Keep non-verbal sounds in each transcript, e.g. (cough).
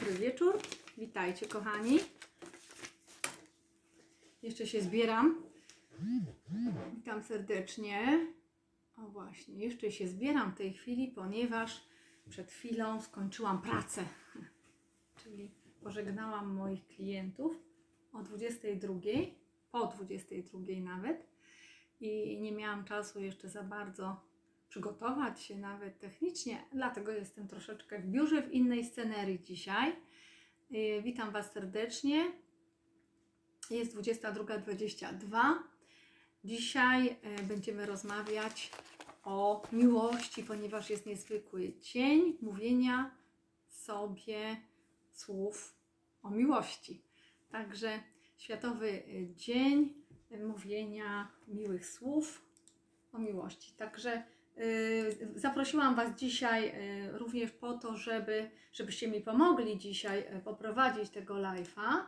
Dobry wieczór. Witajcie, kochani. Jeszcze się zbieram. Witam serdecznie. O właśnie, jeszcze się zbieram w tej chwili, ponieważ przed chwilą skończyłam pracę. (laughs) Czyli pożegnałam moich klientów o 22, po 22 nawet. I nie miałam czasu jeszcze za bardzo przygotować się nawet technicznie, dlatego jestem troszeczkę w biurze w innej scenerii dzisiaj. Yy, Witam Was serdecznie. Jest 22.22. Dzisiaj yy, będziemy rozmawiać o miłości, ponieważ jest niezwykły dzień mówienia sobie słów o miłości. Także Światowy yy, Dzień Mówienia Miłych Słów o Miłości. Także Zaprosiłam Was dzisiaj yy, również po to, żeby, żebyście mi pomogli dzisiaj yy, poprowadzić tego live'a.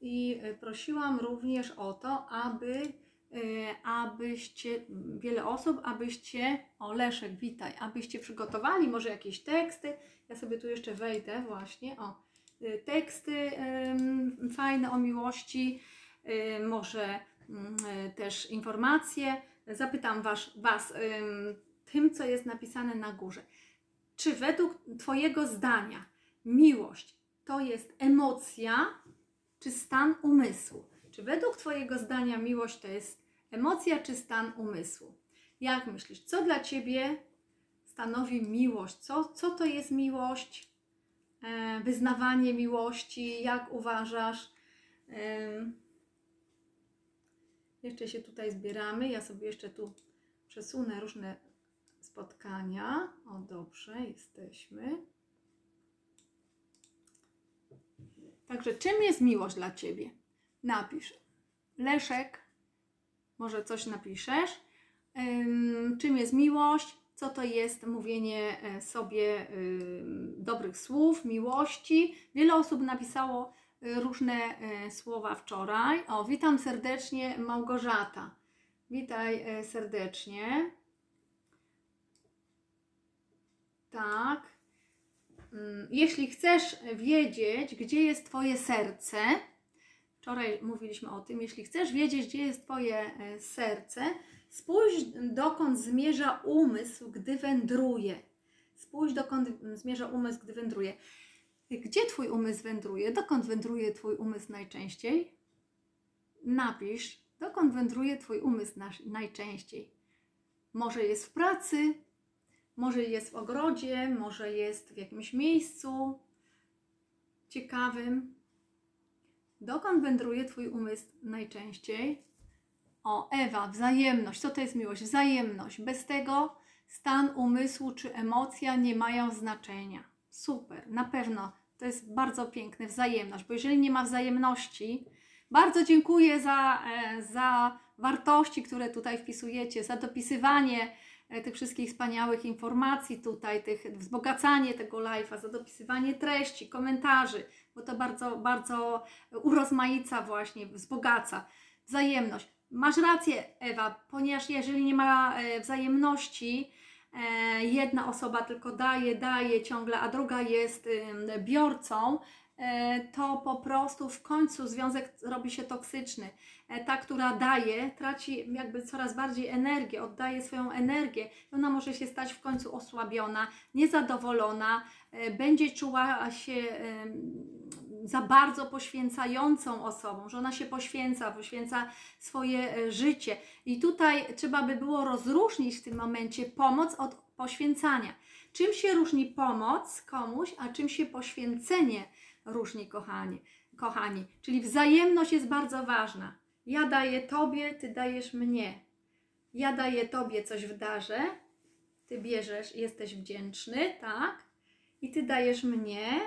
I prosiłam również o to, aby abyście, wiele osób, abyście, o Leszek, witaj, abyście przygotowali może jakieś teksty, ja sobie tu jeszcze wejdę właśnie, o, teksty fajne o miłości, może yy, też informacje, zapytam was, was tym, co jest napisane na górze. Czy według Twojego zdania miłość to jest emocja, czy stan umysłu? Czy według Twojego zdania miłość to jest emocja, czy stan umysłu? Jak myślisz, co dla Ciebie stanowi miłość? Co, co to jest miłość? E, wyznawanie miłości, jak uważasz? Em, jeszcze się tutaj zbieramy. Ja sobie jeszcze tu przesunę różne spotkania. O, dobrze, jesteśmy. Także czym jest miłość dla Ciebie? Napisz. Leszek, może coś napiszesz. Ym, czym jest miłość? Co to jest mówienie e, sobie dobrych słów, miłości? Wiele osób napisało y, różne e, słowa wczoraj. O, witam serdecznie Małgorzata. Witaj e, serdecznie. Tak. Mm, Jeśli chcesz wiedzieć, gdzie jest Twoje serce, wczoraj mówiliśmy o tym, jeśli chcesz wiedzieć, gdzie jest Twoje e, serce, spójrz dokąd zmierza umysł, gdy wędruje. Spójrz dokąd zmierza umysł, gdy wędruje. Gdzie Twój umysł wędruje? Dokąd wędruje Twój umysł najczęściej? Napisz, dokąd wędruje Twój umysł najczęściej. Może jest w pracy, może jest w ogrodzie, może jest w jakimś miejscu ciekawym. Dokąd wędruje Twój umysł najczęściej? O, Ewa, wzajemność. Co to jest miłość? Wzajemność. Bez tego stan umysłu czy emocja nie mają znaczenia. Super, na pewno to jest bardzo piękne, wzajemność, bo jeżeli nie ma wzajemności, bardzo dziękuję za, e, za wartości, które tutaj wpisujecie, za dopisywanie tych wszystkich wspaniałych informacji tutaj, tych, wzbogacanie tego live'a, za dopisywanie treści, komentarzy, bo to bardzo, bardzo urozmaica właśnie, wzbogaca. Wzajemność. Masz rację, Ewa, ponieważ jeżeli nie ma e, wzajemności, e, jedna osoba tylko daje, daje ciągle, a druga jest biorcą, e, to po prostu w końcu związek robi się toksyczny. E, Ta, która daje, traci jakby coraz bardziej energię, oddaje swoją energię ona może się stać w końcu osłabiona, niezadowolona, e, będzie czuła się za bardzo poświęcającą osobą, że ona się poświęca, poświęca swoje e, życie. I tutaj trzeba by było rozróżnić w tym momencie pomoc od poświęcania. Czym się różni pomoc komuś, a czym się poświęcenie różni, kochani? kochani? Czyli wzajemność jest bardzo ważna. Ja daję Tobie, Ty dajesz mnie. Ja daję Tobie coś w darze, Ty bierzesz, jesteś wdzięczny, tak? I Ty dajesz mnie,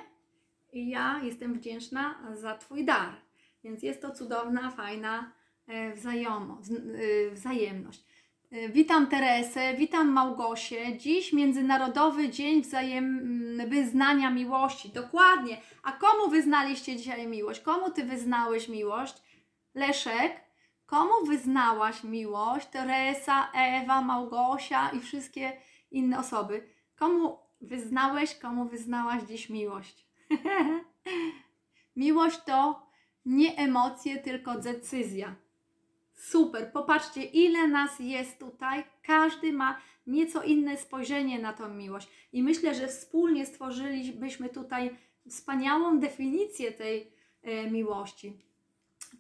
i ja jestem wdzięczna za Twój dar. Więc jest to cudowna, fajna e, wzajomo, e, wzajemność. E, Witam Teresę, witam Małgosię. Dziś Międzynarodowy Dzień Wzajem Wyznania Miłości. Dokładnie. A komu wyznaliście dzisiaj miłość? Komu Ty wyznałeś miłość? Leszek, komu wyznałaś miłość? Teresa, Ewa, Małgosia i wszystkie inne osoby. Komu wyznałeś, komu wyznałaś dziś miłość? (laughs) Miłość to nie emocje, tylko decyzja. Super, popatrzcie, ile nas jest tutaj. Każdy ma nieco inne spojrzenie na tą miłość. I myślę, że wspólnie stworzylibyśmy tutaj wspaniałą definicję tej e, miłości.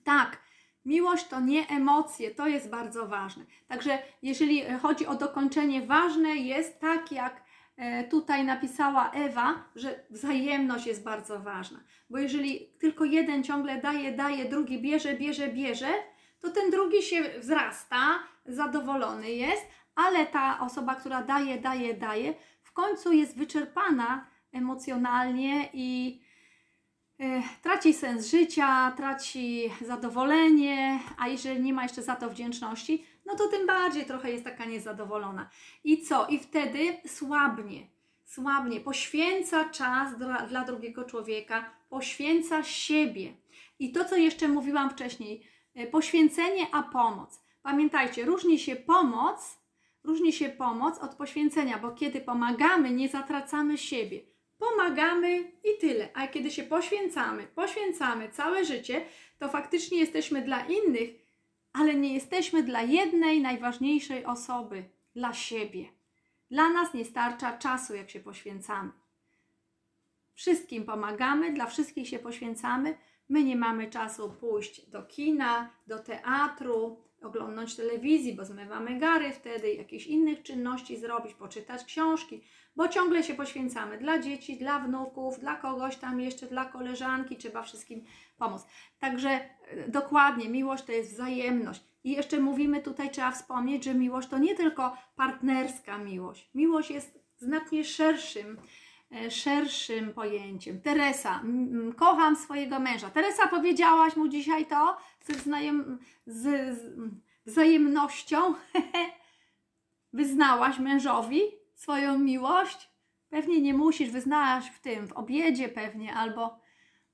Tak, miłość to nie emocje, to jest bardzo ważne. Także jeżeli chodzi o dokończenie, ważne jest tak, jak e, tutaj napisała Ewa, że wzajemność jest bardzo ważna. Bo jeżeli tylko jeden ciągle daje, daje, drugi bierze, bierze, bierze, to ten drugi się wzrasta, zadowolony jest, ale ta osoba, która daje, daje, daje, w końcu jest wyczerpana emocjonalnie i e, traci sens życia, traci zadowolenie, a jeżeli nie ma jeszcze za to wdzięczności, no to tym bardziej trochę jest taka niezadowolona. I co? I wtedy słabnie, słabnie, poświęca czas dla, dla drugiego człowieka, poświęca siebie. I to, co jeszcze mówiłam wcześniej, poświęcenie a pomoc. Pamiętajcie, różni się pomoc, różni się pomoc od poświęcenia, bo kiedy pomagamy, nie zatracamy siebie. Pomagamy i tyle. A kiedy się poświęcamy, poświęcamy całe życie, to faktycznie jesteśmy dla innych, ale nie jesteśmy dla jednej najważniejszej osoby, dla siebie. Dla nas nie starcza czasu, jak się poświęcamy. Wszystkim pomagamy, dla wszystkich się poświęcamy. My nie mamy czasu pójść do kina, do teatru, oglądać telewizji, bo zmywamy gary wtedy, jakichś innych czynności zrobić, poczytać książki, bo ciągle się poświęcamy dla dzieci, dla wnuków, dla kogoś tam jeszcze, dla koleżanki, trzeba wszystkim pomóc. Także e, dokładnie, miłość to jest wzajemność. I jeszcze mówimy tutaj, trzeba wspomnieć, że miłość to nie tylko partnerska miłość. Miłość jest znacznie szerszym, szerszym pojęciem. Teresa, kocham swojego męża. Teresa, powiedziałaś mu dzisiaj to ze z, z wzajemnością? (laughs) Wyznałaś mężowi swoją miłość? Pewnie nie musisz, wyznałaś w tym, w obiedzie pewnie, albo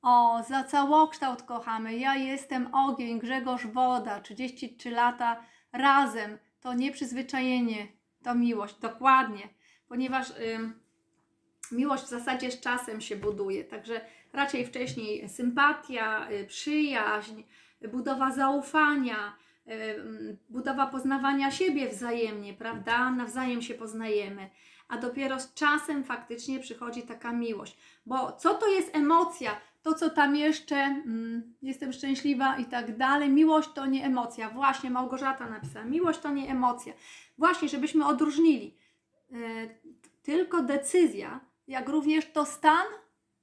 o, za całokształt kochamy. Ja jestem ogień, Grzegorz woda, 33 lata razem. To nie przyzwyczajenie, to miłość, dokładnie. Ponieważ miłość w zasadzie z czasem się buduje, także raczej wcześniej sympatia, y, przyjaźń, budowa zaufania, y, budowa poznawania siebie wzajemnie, prawda? Nawzajem się poznajemy a dopiero z czasem faktycznie przychodzi taka miłość. Bo co to jest emocja? To, co tam jeszcze, mm, jestem szczęśliwa i tak dalej. Miłość to nie emocja. Właśnie Małgorzata napisała: Miłość to nie emocja. Właśnie, żebyśmy odróżnili. Yy, tylko decyzja, jak również to stan,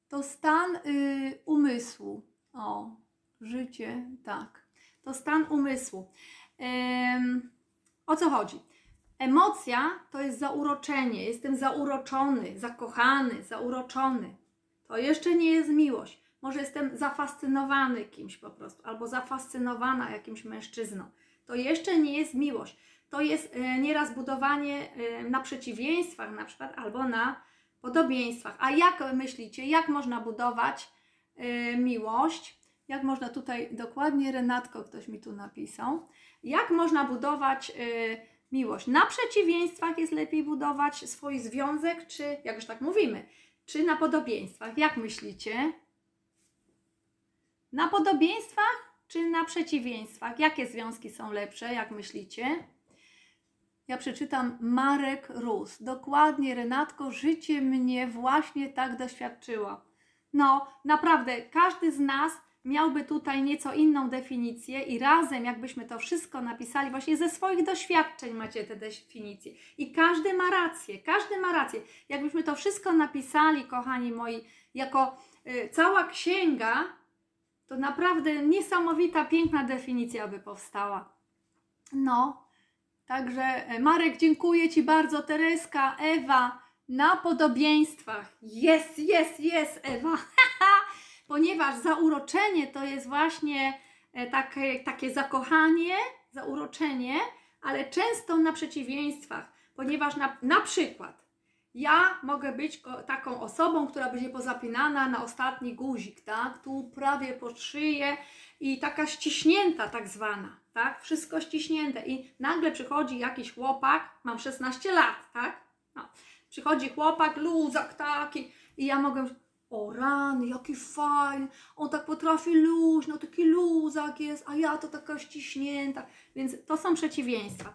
to stan yy, umysłu. O, życie, tak. To stan umysłu. O co chodzi? Emocja to jest zauroczenie. Jestem zauroczony, zakochany, zauroczony. To jeszcze nie jest miłość. Może jestem zafascynowany kimś po prostu, albo zafascynowana jakimś mężczyzną. To jeszcze nie jest miłość. To jest e, nieraz budowanie e, na przeciwieństwach, na przykład, albo na podobieństwach. A jak myślicie, jak można budować e, miłość? Jak można tutaj dokładnie, Renatko, ktoś mi tu napisał, jak można budować miłość. Na przeciwieństwach jest lepiej budować swój związek, czy, jak już tak mówimy, czy na podobieństwach. Jak myślicie? Na podobieństwach czy na przeciwieństwach? Jakie związki są lepsze, jak myślicie? Ja przeczytam Marek Rus. Dokładnie, Renatko, życie mnie właśnie tak doświadczyło. No, naprawdę, każdy z nas miałby tutaj nieco inną definicję i razem, jakbyśmy to wszystko napisali, właśnie ze swoich doświadczeń macie te definicje. I każdy ma rację, każdy ma rację. Jakbyśmy to wszystko napisali, kochani moi, jako y, cała księga, to naprawdę niesamowita, piękna definicja by powstała. No, także y, Marek, dziękuję Ci bardzo, Tereska, Ewa, na podobieństwach. Jest, jest, jest, Ewa. (laughs) ponieważ zauroczenie to jest właśnie e, takie, takie zakochanie, zauroczenie, ale często na przeciwieństwach, ponieważ na, na przykład ja mogę być taką osobą, która będzie pozapinana na ostatni guzik, tak? Tu prawie pod szyję i taka ściśnięta tak zwana, tak? Wszystko ściśnięte i nagle przychodzi jakiś chłopak, mam 16 lat, tak? No. Przychodzi chłopak, luzak taki i ja mogę o rany, jaki fajny, on tak potrafi luźno, taki luzak jest, a ja to taka ściśnięta. Więc to są przeciwieństwa.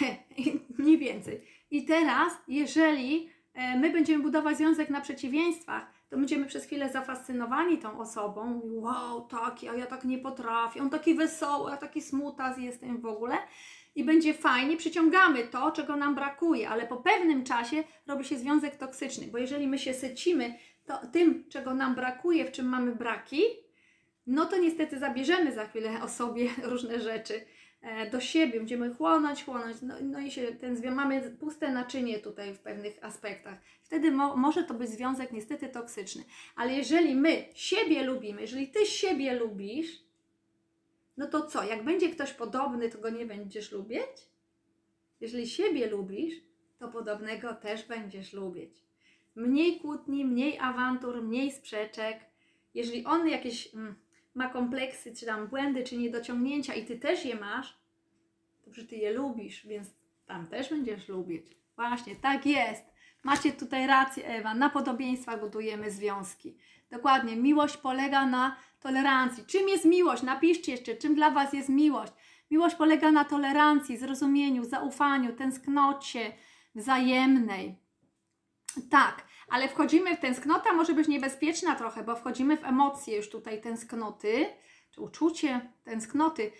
(laughs) Mniej więcej. I teraz, jeżeli e, my będziemy budować związek na przeciwieństwach, to będziemy przez chwilę zafascynowani tą osobą. Wow, taki, a ja tak nie potrafię. On taki wesoły, a taki smutas jestem w ogóle. I będzie fajnie, przyciągamy to, czego nam brakuje, ale po pewnym czasie robi się związek toksyczny, bo jeżeli my się sycimy to, tym, czego nam brakuje, w czym mamy braki, no to niestety zabierzemy za chwilę o sobie (laughs) różne rzeczy do siebie, będziemy chłonąć, chłonąć, no, no i się ten związek, mamy puste naczynie tutaj w pewnych aspektach. Wtedy mo, może to być związek niestety toksyczny. Ale jeżeli my siebie lubimy, jeżeli ty siebie lubisz, no to co? Jak będzie ktoś podobny, to go nie będziesz lubić? Jeżeli siebie lubisz, to podobnego też będziesz lubić. Mniej kłótni, mniej awantur, mniej sprzeczek. Jeżeli on jakieś mm, ma kompleksy, czy tam błędy, czy niedociągnięcia i ty też je masz, to że ty je lubisz, więc tam też będziesz lubić. Właśnie, tak jest. Macie tutaj rację, Ewa. Na podobieństwach budujemy związki. Dokładnie. Miłość polega na tolerancji. Czym jest miłość? Napiszcie jeszcze, czym dla Was jest miłość. Miłość polega na tolerancji, zrozumieniu, zaufaniu, tęsknocie wzajemnej. Tak, ale wchodzimy w tęsknota, może być niebezpieczna trochę, bo wchodzimy w emocje już tutaj tęsknoty, czy uczucie tęsknoty.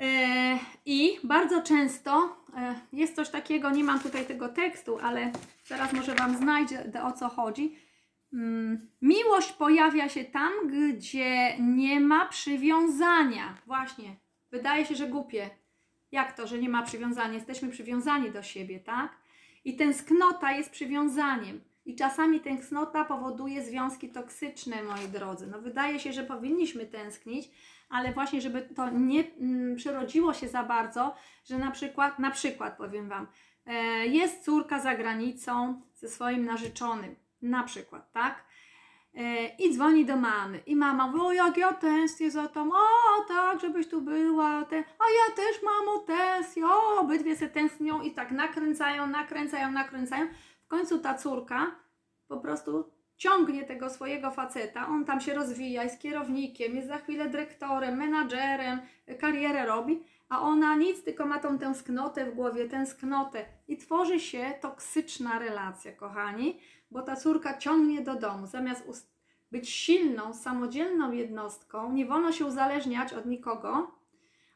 E, I bardzo często e, jest coś takiego, nie mam tutaj tego tekstu, ale zaraz może Wam znajdzie o co chodzi. Mm, miłość pojawia się tam, gdzie nie ma przywiązania. Właśnie, wydaje się, że głupie. Jak to, że nie ma przywiązania? Jesteśmy przywiązani do siebie, tak? I tęsknota jest przywiązaniem. I czasami tęsknota powoduje związki toksyczne, moi drodzy. No wydaje się, że powinniśmy tęsknić, ale właśnie, żeby to nie mm, przyrodziło się za bardzo, że na przykład, na przykład powiem Wam, e, jest córka za granicą ze swoim narzeczonym, na przykład, tak? E, I dzwoni do mamy. I mama mówi, o jak ja tęsknię za tą, o tak, żebyś tu była, te, a ja też mamo tęsknię, o, obydwie se tęsknią i tak nakręcają, nakręcają, nakręcają. W końcu ta córka po prostu ciągnie tego swojego faceta, on tam się rozwija, jest kierownikiem, jest za chwilę dyrektorem, menadżerem, karierę robi, a ona nic, tylko ma tą tęsknotę w głowie, tęsknotę. I tworzy się toksyczna relacja, kochani, bo ta córka ciągnie do domu, zamiast być silną, samodzielną jednostką, nie wolno się uzależniać od nikogo,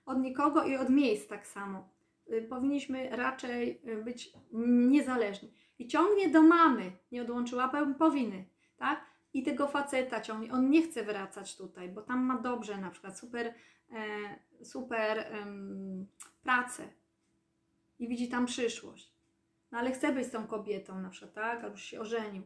od nikogo i od miejsc tak samo. Y, powinniśmy raczej y, być niezależni i ciągnie do mamy, nie odłączyła powiny, tak? I tego faceta ciągnie, on nie chce wracać tutaj, bo tam ma dobrze, na przykład super, e, super e, pracę i widzi tam przyszłość. No ale chce być z tą kobietą na przykład, tak? Albo się ożenił.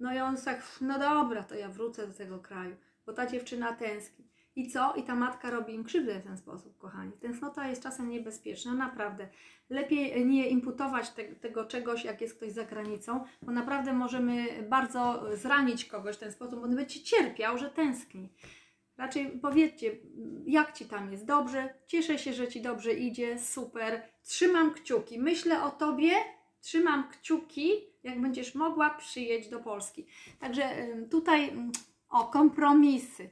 No i on tak, no dobra, to ja wrócę do tego kraju, bo ta dziewczyna tęskni. I co? I ta matka robi im krzywdę w ten sposób, kochani. Tęsknota jest czasem niebezpieczna, naprawdę. Lepiej nie imputować te, tego czegoś, jak jest ktoś za granicą, bo naprawdę możemy bardzo zranić kogoś w ten sposób, bo on będzie cierpiał, że tęskni. Raczej powiedzcie, jak ci tam jest dobrze, cieszę się, że ci dobrze idzie, super, trzymam kciuki, myślę o tobie, trzymam kciuki, jak będziesz mogła przyjeść do Polski. Także tutaj o kompromisy.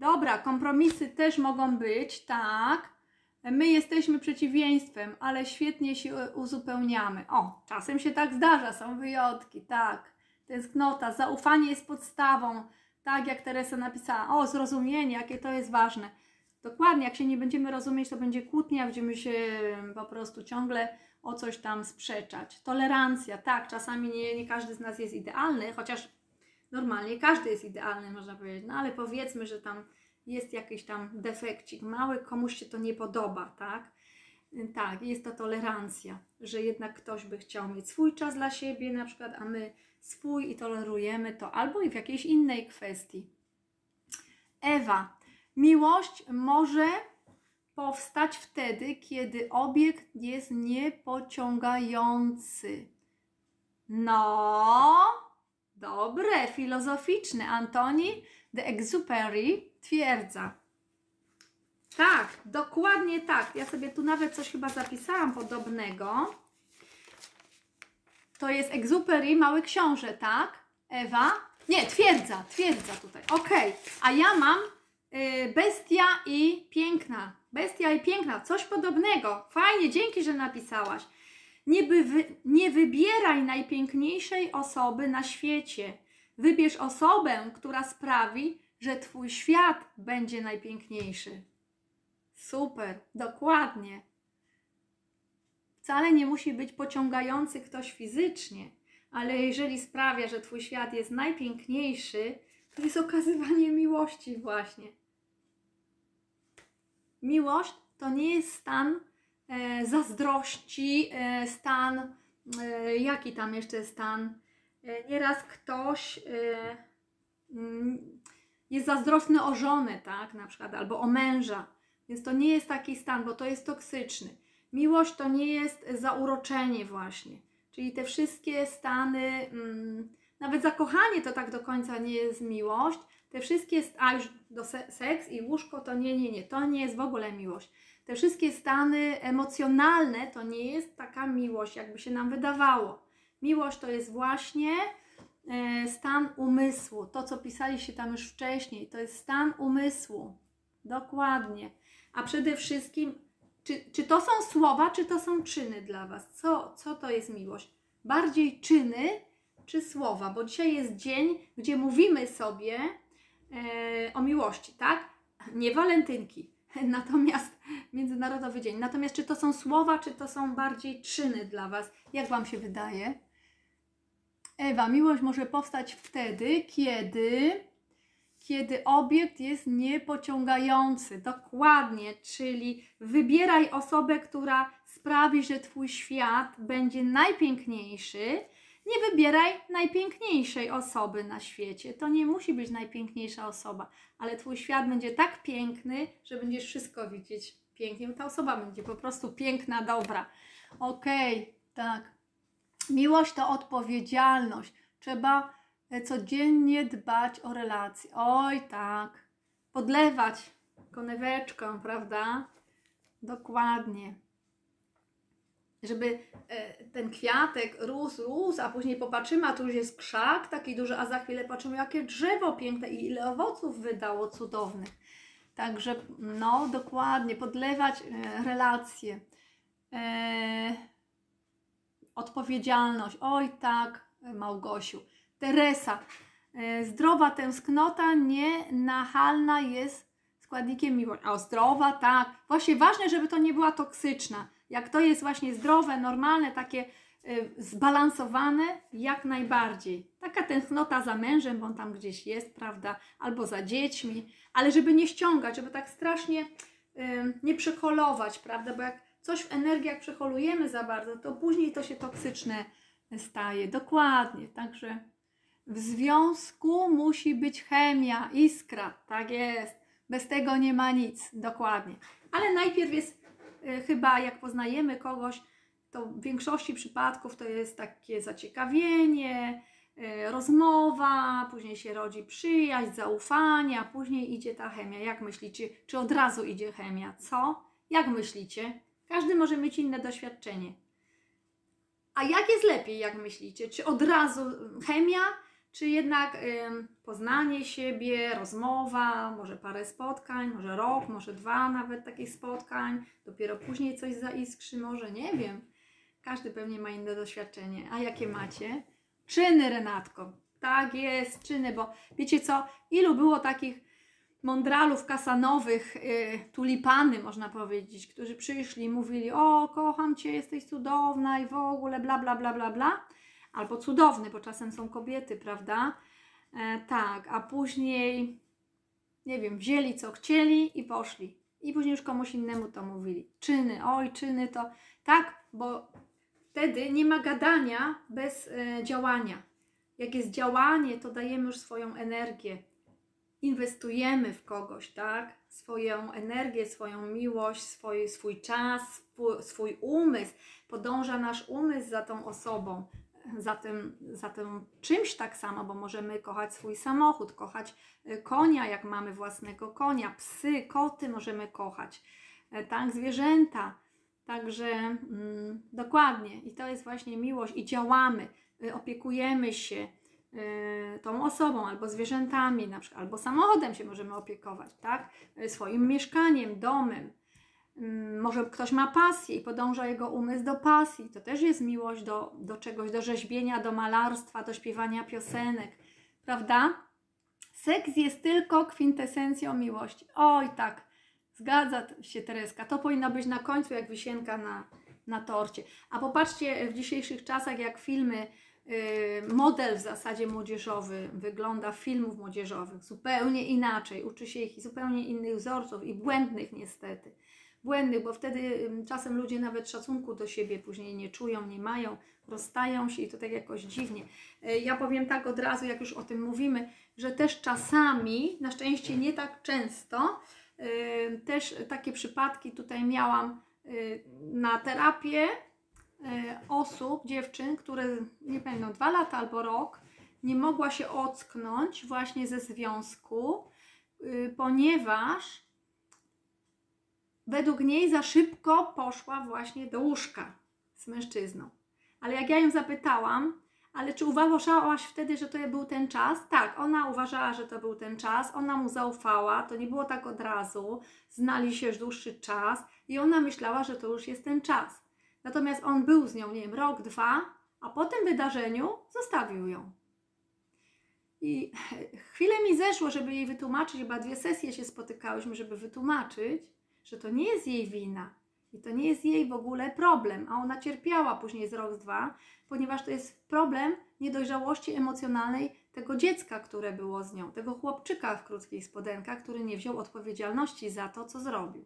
Dobra, kompromisy też mogą być, tak. My jesteśmy przeciwieństwem, ale świetnie się uzupełniamy. O, czasem się tak zdarza, są wyjątki, tak. Tęsknota, zaufanie jest podstawą, tak jak Teresa napisała. O, zrozumienie, jakie to jest ważne. Dokładnie, jak się nie będziemy rozumieć, to będzie kłótnia, będziemy się po prostu ciągle o coś tam sprzeczać. Tolerancja, tak, czasami nie, nie każdy z nas jest idealny, chociaż normalnie każdy jest idealny, można powiedzieć, no ale powiedzmy, że tam jest jakiś tam defekcik mały, komuś się to nie podoba, tak? Tak, jest to tolerancja, że jednak ktoś by chciał mieć swój czas dla siebie, na przykład, a my swój i tolerujemy to, albo i w jakiejś innej kwestii. Ewa, miłość może powstać wtedy, kiedy obiekt jest niepociągający. No, dobre, filozoficzne. Antoni de Exupery twierdza. Tak, dokładnie tak. Ja sobie tu nawet coś chyba zapisałam podobnego. To jest Exupery, Mały Książę, tak? Ewa? Nie, twierdza, twierdza tutaj. Okej, a ja mam y, bestia i piękna. Bestia i piękna, coś podobnego. Fajnie, dzięki, że napisałaś. Nie, wy, nie wybieraj najpiękniejszej osoby na świecie. Wybierz osobę, która sprawi, że Twój świat będzie najpiękniejszy. Super, dokładnie. Wcale nie musi być pociągający ktoś fizycznie, ale jeżeli sprawia, że Twój świat jest najpiękniejszy, to jest okazywanie miłości, właśnie. Miłość to nie jest stan zazdrości, e, stan, e, jaki tam jeszcze stan. E, nieraz ktoś e, mm, jest zazdrosny o żonę, tak, na przykład, albo o męża. Więc to nie jest taki stan, bo to jest toksyczny. Miłość to nie jest zauroczenie właśnie. Czyli te wszystkie stany, mm, nawet zakochanie to tak do końca nie jest miłość. Te wszystkie, a już do se, seks i łóżko to nie, nie, nie, to nie jest w ogóle miłość. Te wszystkie stany emocjonalne to nie jest taka miłość, jakby się nam wydawało. Miłość to jest właśnie e, stan umysłu. To, co pisaliście tam już wcześniej, to jest stan umysłu. Dokładnie. A przede wszystkim, czy, czy to są słowa, czy to są czyny dla Was? Co, co to jest miłość? Bardziej czyny czy słowa? Bo dzisiaj jest dzień, gdzie mówimy sobie e, o miłości, tak? Nie walentynki, (laughs) natomiast Międzynarodowy Dzień. Natomiast czy to są słowa, czy to są bardziej czyny dla Was? Jak Wam się wydaje? Ewa, miłość może powstać wtedy, kiedy kiedy obiekt jest niepociągający. Dokładnie, czyli wybieraj osobę, która sprawi, że Twój świat będzie najpiękniejszy. Nie wybieraj najpiękniejszej osoby na świecie. To nie musi być najpiękniejsza osoba, ale Twój świat będzie tak piękny, że będziesz wszystko widzieć pięknie. Ta osoba będzie po prostu piękna, dobra. Okej, okay, tak. Miłość to odpowiedzialność. Trzeba codziennie dbać o relacje. Oj, tak. Podlewać koneweczką, prawda? Dokładnie. Żeby e, ten kwiatek rósł, rósł, a później popatrzymy, a tu już jest krzak taki duży, a za chwilę patrzymy, jakie drzewo piękne i ile owoców wydało cudownych. Także, no, dokładnie, podlewać e, relacje. E, odpowiedzialność. Oj, tak, Małgosiu. Teresa. E, zdrowa tęsknota nienachalna jest składnikiem miłości. O, zdrowa, tak. Właśnie ważne, żeby to nie była toksyczna. Jak to jest właśnie zdrowe, normalne, takie y, zbalansowane, jak najbardziej. Taka tęsknota za mężem, bo on tam gdzieś jest, prawda, albo za dziećmi, ale żeby nie ściągać, żeby tak strasznie y, nie przeholować, prawda, bo jak coś w energiach przeholujemy za bardzo, to później to się toksyczne staje. Dokładnie, także w związku musi być chemia, iskra, tak jest. Bez tego nie ma nic, dokładnie. Ale najpierw jest chyba, jak poznajemy kogoś, to w większości przypadków to jest takie zaciekawienie, y, rozmowa, później się rodzi przyjaźń, zaufanie, a później idzie ta chemia. Jak myślicie? Czy od razu idzie chemia? Co? Jak myślicie? Każdy może mieć inne doświadczenie. A jak jest lepiej, jak myślicie? Czy od razu chemia, czy jednak poznanie siebie, rozmowa, może parę spotkań, może rok, może dwa nawet takich spotkań, dopiero później coś zaiskrzy, może nie wiem. Każdy pewnie ma inne doświadczenie. A jakie macie? Czyny, Renatko. Tak jest, czyny, bo wiecie co, ilu było takich mądralów kasanowych, y, tulipany można powiedzieć, którzy przyszli i mówili, o kocham Cię, jesteś cudowna i w ogóle bla bla bla bla bla albo cudowny, bo czasem są kobiety, prawda? E, tak, a później, nie wiem, wzięli co chcieli i poszli. I później już komuś innemu to mówili. Czyny, oj, czyny to. Tak, bo wtedy nie ma gadania bez e, działania. Jak jest działanie, to dajemy już swoją energię. Inwestujemy w kogoś, tak? Swoją energię, swoją miłość, swój, swój czas, swój, swój umysł. Podąża nasz umysł za tą osobą za tym, za tym czymś tak samo, bo możemy kochać swój samochód, kochać y, konia, jak mamy własnego konia, psy, koty możemy kochać, e, tak, zwierzęta. Także mm, dokładnie, i to jest właśnie miłość, i działamy, y, opiekujemy się, y, tą osobą, albo zwierzętami, na przykład, albo samochodem się możemy opiekować, tak? Y, Swoim mieszkaniem, domem. Mm, Może ktoś ma pasję i podąża jego umysł do pasji. To też jest miłość do, do czegoś, do rzeźbienia, do malarstwa, do śpiewania piosenek, prawda? Seks jest tylko kwintesencją miłości. Oj, tak, zgadza się Tereska. To powinno być na końcu jak wisienka na, na torcie. A popatrzcie w dzisiejszych czasach, jak filmy, yy, model w zasadzie młodzieżowy wygląda filmów młodzieżowych zupełnie inaczej. Uczy się ich zupełnie innych wzorców i błędnych niestety. Błędnych, bo wtedy czasem ludzie nawet szacunku do siebie później nie czują, nie mają, rozstają się i to tak jakoś dziwnie. Yy, Ja powiem tak od razu, jak już o tym mówimy, że też czasami, na szczęście nie tak często, też takie przypadki tutaj miałam yy, na terapię yy, osób, dziewczyn, które nie pamiętam, dwa lata albo rok, nie mogła się ocknąć właśnie ze związku, yy, ponieważ według niej za szybko poszła właśnie do łóżka z mężczyzną. Ale jak ja ją zapytałam, ale czy uważałaś wtedy, że to był ten czas? Tak, ona uważała, że to był ten czas, ona mu zaufała, to nie było tak od razu, znali się już dłuższy czas i ona myślała, że to już jest ten czas. Natomiast on był z nią, nie wiem, rok, dwa, a po tym wydarzeniu zostawił ją. I chwilę mi zeszło, żeby jej wytłumaczyć, chyba dwie sesje się spotykałyśmy, żeby wytłumaczyć, że to nie jest jej wina i to nie jest jej w ogóle problem, a ona cierpiała później z rok, z dwa, ponieważ to jest problem niedojrzałości emocjonalnej tego dziecka, które było z nią, tego chłopczyka w krótkich spodenkach, który nie wziął odpowiedzialności za to, co zrobił.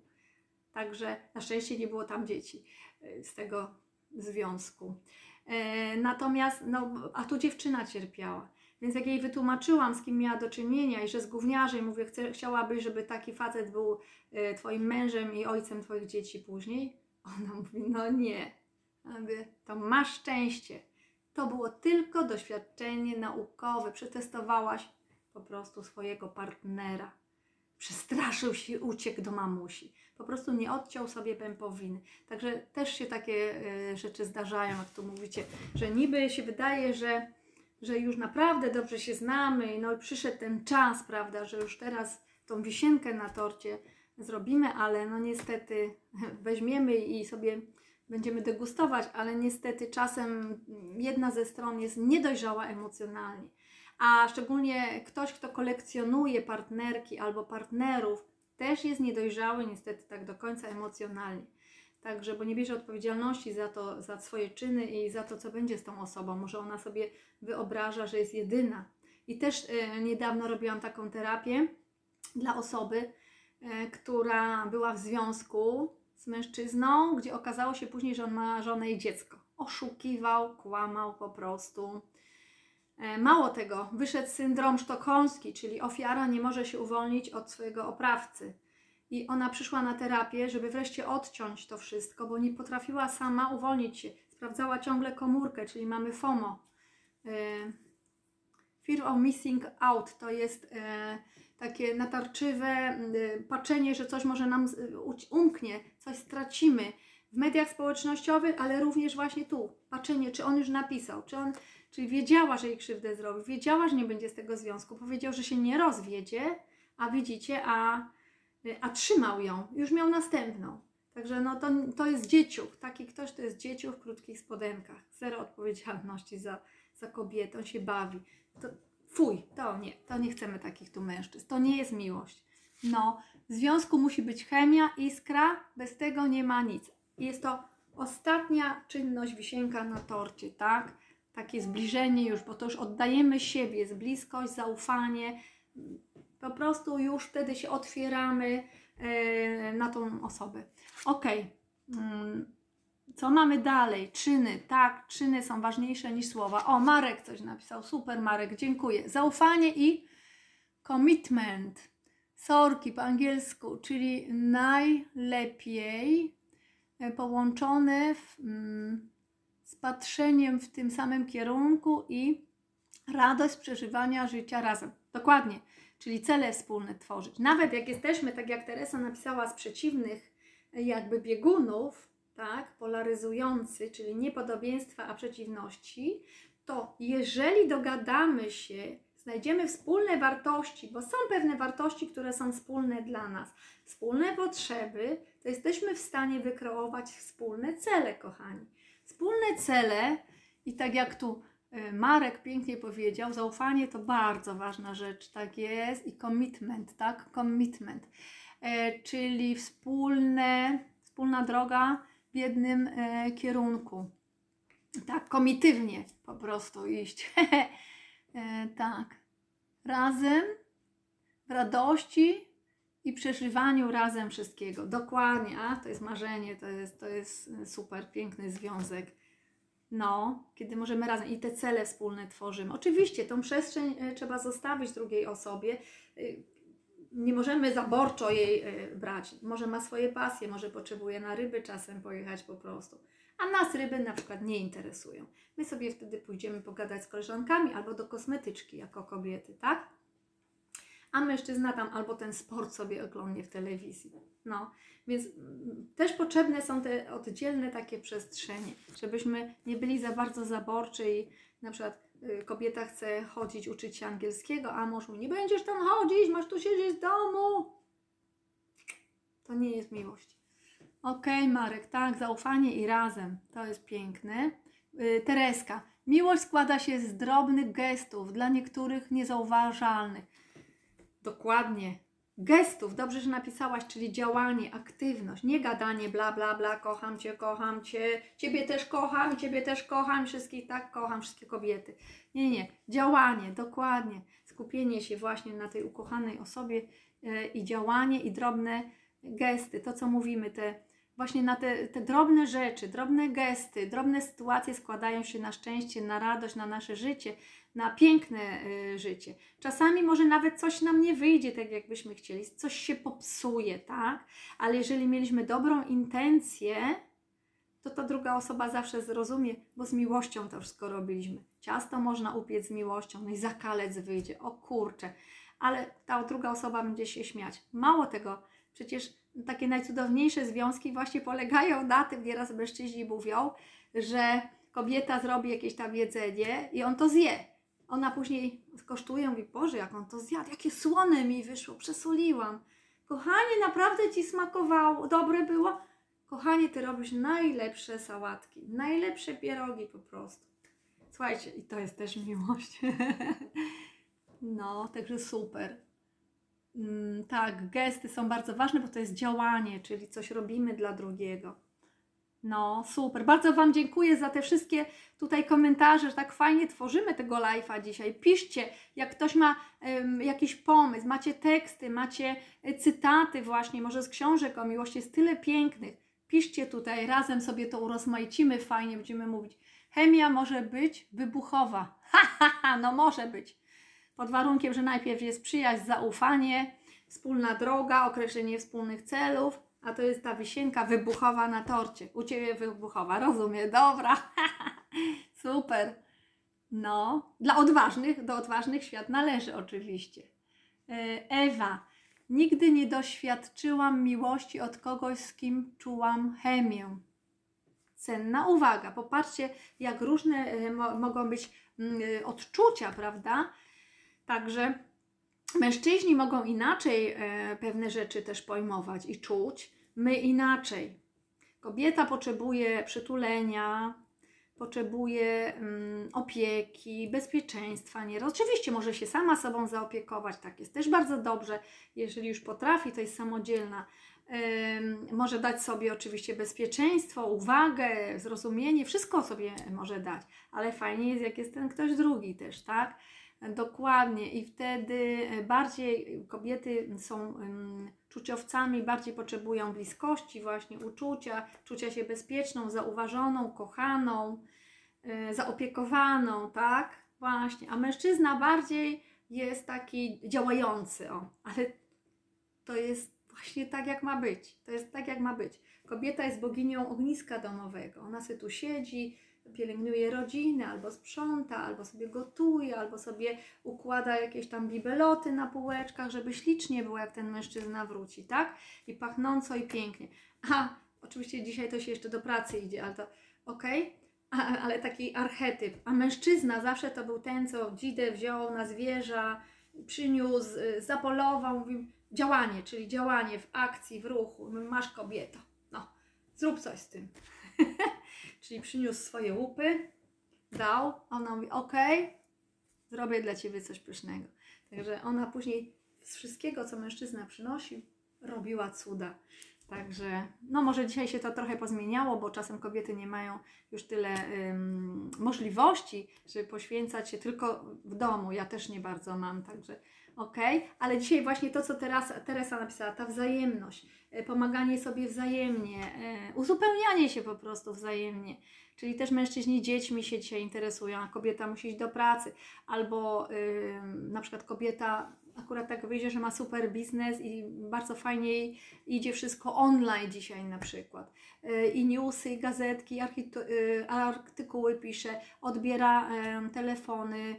Także na szczęście nie było tam dzieci y, z tego związku. E, Natomiast, no, a tu dziewczyna cierpiała. Więc jak jej wytłumaczyłam, z kim miała do czynienia i że z gówniarzem, mówię, chcę, chciałabyś, żeby taki facet był e, twoim mężem i ojcem twoich dzieci później? Ona mówi, no nie. Mówię, to masz szczęście. To było tylko doświadczenie naukowe. Przetestowałaś po prostu swojego partnera. Przestraszył się, uciekł do mamusi. Po prostu nie odciął sobie pępowiny. Także też się takie e, rzeczy zdarzają, jak tu mówicie, że niby się wydaje, że że już naprawdę dobrze się znamy, no i przyszedł ten czas, prawda, że już teraz tą wisienkę na torcie zrobimy, ale no niestety (laughs) weźmiemy i sobie będziemy degustować, ale niestety czasem jedna ze stron jest niedojrzała emocjonalnie. A szczególnie ktoś, kto kolekcjonuje partnerki albo partnerów, też jest niedojrzały niestety tak do końca emocjonalnie. Także, bo nie bierze odpowiedzialności za to, za swoje czyny i za to, co będzie z tą osobą. Może ona sobie wyobraża, że jest jedyna. I też e, niedawno robiłam taką terapię dla osoby, e, która była w związku z mężczyzną, gdzie okazało się później, że on ma żonę i dziecko. Oszukiwał, kłamał po prostu. E, Mało tego, wyszedł syndrom sztokholmski, czyli ofiara nie może się uwolnić od swojego oprawcy. I ona przyszła na terapię, żeby wreszcie odciąć to wszystko, bo nie potrafiła sama uwolnić się. Sprawdzała ciągle komórkę, czyli mamy FOMO. E, Fear of missing out to jest e, takie natarczywe e, patrzenie, że coś może nam umknie, coś stracimy w mediach społecznościowych, ale również właśnie tu. Patrzenie, czy on już napisał, czy on, czyli wiedziała, że jej krzywdę zrobi, wiedziała, że nie będzie z tego związku, powiedział, że się nie rozwiedzie, a widzicie, a, a trzymał ją, już miał następną. Także no to, to jest dzieciuch, taki ktoś to jest dzieciuch w krótkich spodenkach, zero odpowiedzialności za, za kobietę, on się bawi. To fuj, to nie, to nie chcemy takich tu mężczyzn, to nie jest miłość. No, w związku musi być chemia, iskra, bez tego nie ma nic. Jest to ostatnia czynność, wisienka na torcie, tak? Takie zbliżenie już, bo to już oddajemy siebie, jest bliskość, zaufanie. Po prostu już wtedy się otwieramy e, na tą osobę. Okej. Mm, Co mamy dalej? Czyny. Tak, czyny są ważniejsze niż słowa. O, Marek coś napisał. Super, Marek, dziękuję. Zaufanie i commitment. Sorki po angielsku, czyli najlepiej e, połączone w, mm, z patrzeniem w tym samym kierunku i radość przeżywania życia razem. Dokładnie, czyli cele wspólne tworzyć. Nawet jak jesteśmy, tak jak Teresa napisała, z przeciwnych e, jakby biegunów, tak, polaryzujący, czyli niepodobieństwa, a przeciwności, to jeżeli dogadamy się, znajdziemy wspólne wartości, bo są pewne wartości, które są wspólne dla nas, wspólne potrzeby, to jesteśmy w stanie wykreować wspólne cele, kochani. Wspólne cele i tak jak tu Marek pięknie powiedział, zaufanie to bardzo ważna rzecz, tak jest, i commitment, tak? Commitment, e, czyli wspólne, wspólna droga w jednym e, kierunku. Tak, komitywnie po prostu iść. (laughs) e, tak. Razem, w radości i przeżywaniu razem wszystkiego. Dokładnie, a to jest marzenie, to jest, to jest super, piękny związek. No, kiedy możemy razem i te cele wspólne tworzymy. Oczywiście tą przestrzeń e, trzeba zostawić drugiej osobie. E, Nie możemy zaborczo jej e, brać. Może ma swoje pasje, może potrzebuje na ryby czasem pojechać po prostu. A nas ryby na przykład nie interesują. My sobie wtedy pójdziemy pogadać z koleżankami albo do kosmetyczki jako kobiety, tak? A mężczyzna tam albo ten sport sobie oglądnie w telewizji. No, więc mm, też potrzebne są te oddzielne takie przestrzenie, żebyśmy nie byli za bardzo zaborczy i na przykład y, kobieta chce chodzić, uczyć się angielskiego, a mąż mówi, nie będziesz tam chodzić, masz tu siedzieć w domu. To nie jest miłość. Okej, Marek, tak, zaufanie i razem. To jest piękne. Y, Tereska, miłość składa się z drobnych gestów, dla niektórych niezauważalnych. Dokładnie. Gestów, dobrze, że napisałaś, czyli działanie, aktywność, nie gadanie bla bla bla, kocham cię, kocham cię, ciebie też kocham, ciebie też kocham, wszystkich tak kocham, wszystkie kobiety. Nie, nie, działanie, dokładnie. Skupienie się właśnie na tej ukochanej osobie e, i działanie i drobne gesty, to co mówimy, te właśnie na te, te drobne rzeczy, drobne gesty, drobne sytuacje składają się na szczęście, na radość, na nasze życie, na piękne y, życie. Czasami może nawet coś nam nie wyjdzie tak, jakbyśmy chcieli, coś się popsuje, tak? Ale jeżeli mieliśmy dobrą intencję, to ta druga osoba zawsze zrozumie, bo z miłością to wszystko robiliśmy. Ciasto można upiec z miłością, no i zakalec wyjdzie, o kurczę, ale ta druga osoba będzie się śmiać. Mało tego, przecież takie najcudowniejsze związki właśnie polegają na tym, nieraz mężczyźni mówią, że kobieta zrobi jakieś tam jedzenie i on to zje. Ona później kosztuje, mówi, Boże, jak on to zjadł, jakie słone mi wyszło, przesoliłam. Kochanie, naprawdę Ci smakowało, dobre było? Kochanie, Ty robisz najlepsze sałatki, najlepsze pierogi po prostu. Słuchajcie, i to jest też miłość. (laughs) no, także super. Tak, gesty są bardzo ważne, bo to jest działanie, czyli coś robimy dla drugiego. No, super. Bardzo Wam dziękuję za te wszystkie tutaj komentarze, że tak fajnie tworzymy tego live'a dzisiaj. Piszcie, jak ktoś ma um, jakiś pomysł, macie teksty, macie y, cytaty właśnie, może z książek o miłości, jest tyle pięknych. Piszcie tutaj, razem sobie to urozmaicimy, fajnie będziemy mówić. Chemia może być wybuchowa. (laughs) Ha, ha, ha, no może być. Pod warunkiem, że najpierw jest przyjaźń, zaufanie, wspólna droga, określenie wspólnych celów, a to jest ta wisienka wybuchowa na torcie. U Ciebie wybuchowa, rozumiem, dobra. (laughs) Super. No, dla odważnych, do odważnych świat należy oczywiście. E, Ewa, nigdy nie doświadczyłam miłości od kogoś, z kim czułam chemię. Cenna uwaga. Popatrzcie, jak różne e, mo mogą być mm, e, odczucia, prawda? Także mężczyźni mogą inaczej e, pewne rzeczy też pojmować i czuć, my inaczej. Kobieta potrzebuje przytulenia, potrzebuje mm, opieki, bezpieczeństwa. Nie? Oczywiście może się sama sobą zaopiekować, tak jest też bardzo dobrze, jeżeli już potrafi, to jest samodzielna. Może dać sobie oczywiście bezpieczeństwo, uwagę, zrozumienie, wszystko sobie może dać, ale fajnie jest, jak jest ten ktoś drugi też, tak? Dokładnie i wtedy bardziej kobiety są czuciowcami, bardziej potrzebują bliskości, właśnie uczucia, czucia się bezpieczną, zauważoną, kochaną, yy, zaopiekowaną, tak? Właśnie, a mężczyzna bardziej jest taki działający, o, ale to jest właśnie tak, jak ma być. To jest tak, jak ma być. Kobieta jest boginią ogniska domowego. Ona sobie tu siedzi, pielęgnuje rodzinę, albo sprząta, albo sobie gotuje, albo sobie układa jakieś tam bibeloty na półeczkach, żeby ślicznie było, jak ten mężczyzna wróci, tak? I pachnąco i pięknie. A, oczywiście dzisiaj to się jeszcze do pracy idzie, ale to okej. Okay. ale taki archetyp. A mężczyzna zawsze to był ten, co dzidę wziął na zwierza, przyniósł, y, zapolował, mówił działanie, czyli działanie w akcji, w ruchu. Masz kobieto, no, zrób coś z tym. (laughs) czyli przyniósł swoje łupy, dał, a ona mówi, ok, zrobię dla Ciebie coś pysznego. Także ona później z wszystkiego, co mężczyzna przynosi, robiła cuda. Także, no może dzisiaj się to trochę pozmieniało, bo czasem kobiety nie mają już tyle ym, możliwości, żeby poświęcać się tylko w domu. Ja też nie bardzo mam, także Okay. Ale dzisiaj właśnie to, co Teresa, Teresa napisała, ta wzajemność, y, pomaganie sobie wzajemnie, y, uzupełnianie się po prostu wzajemnie. Czyli też mężczyźni dziećmi się dzisiaj interesują, a kobieta musi iść do pracy, albo y, na przykład kobieta akurat tak wyjdzie, że ma super biznes i bardzo fajnie idzie wszystko online dzisiaj na przykład. Y, I newsy, i gazetki, y, artykuły pisze, odbiera telefony,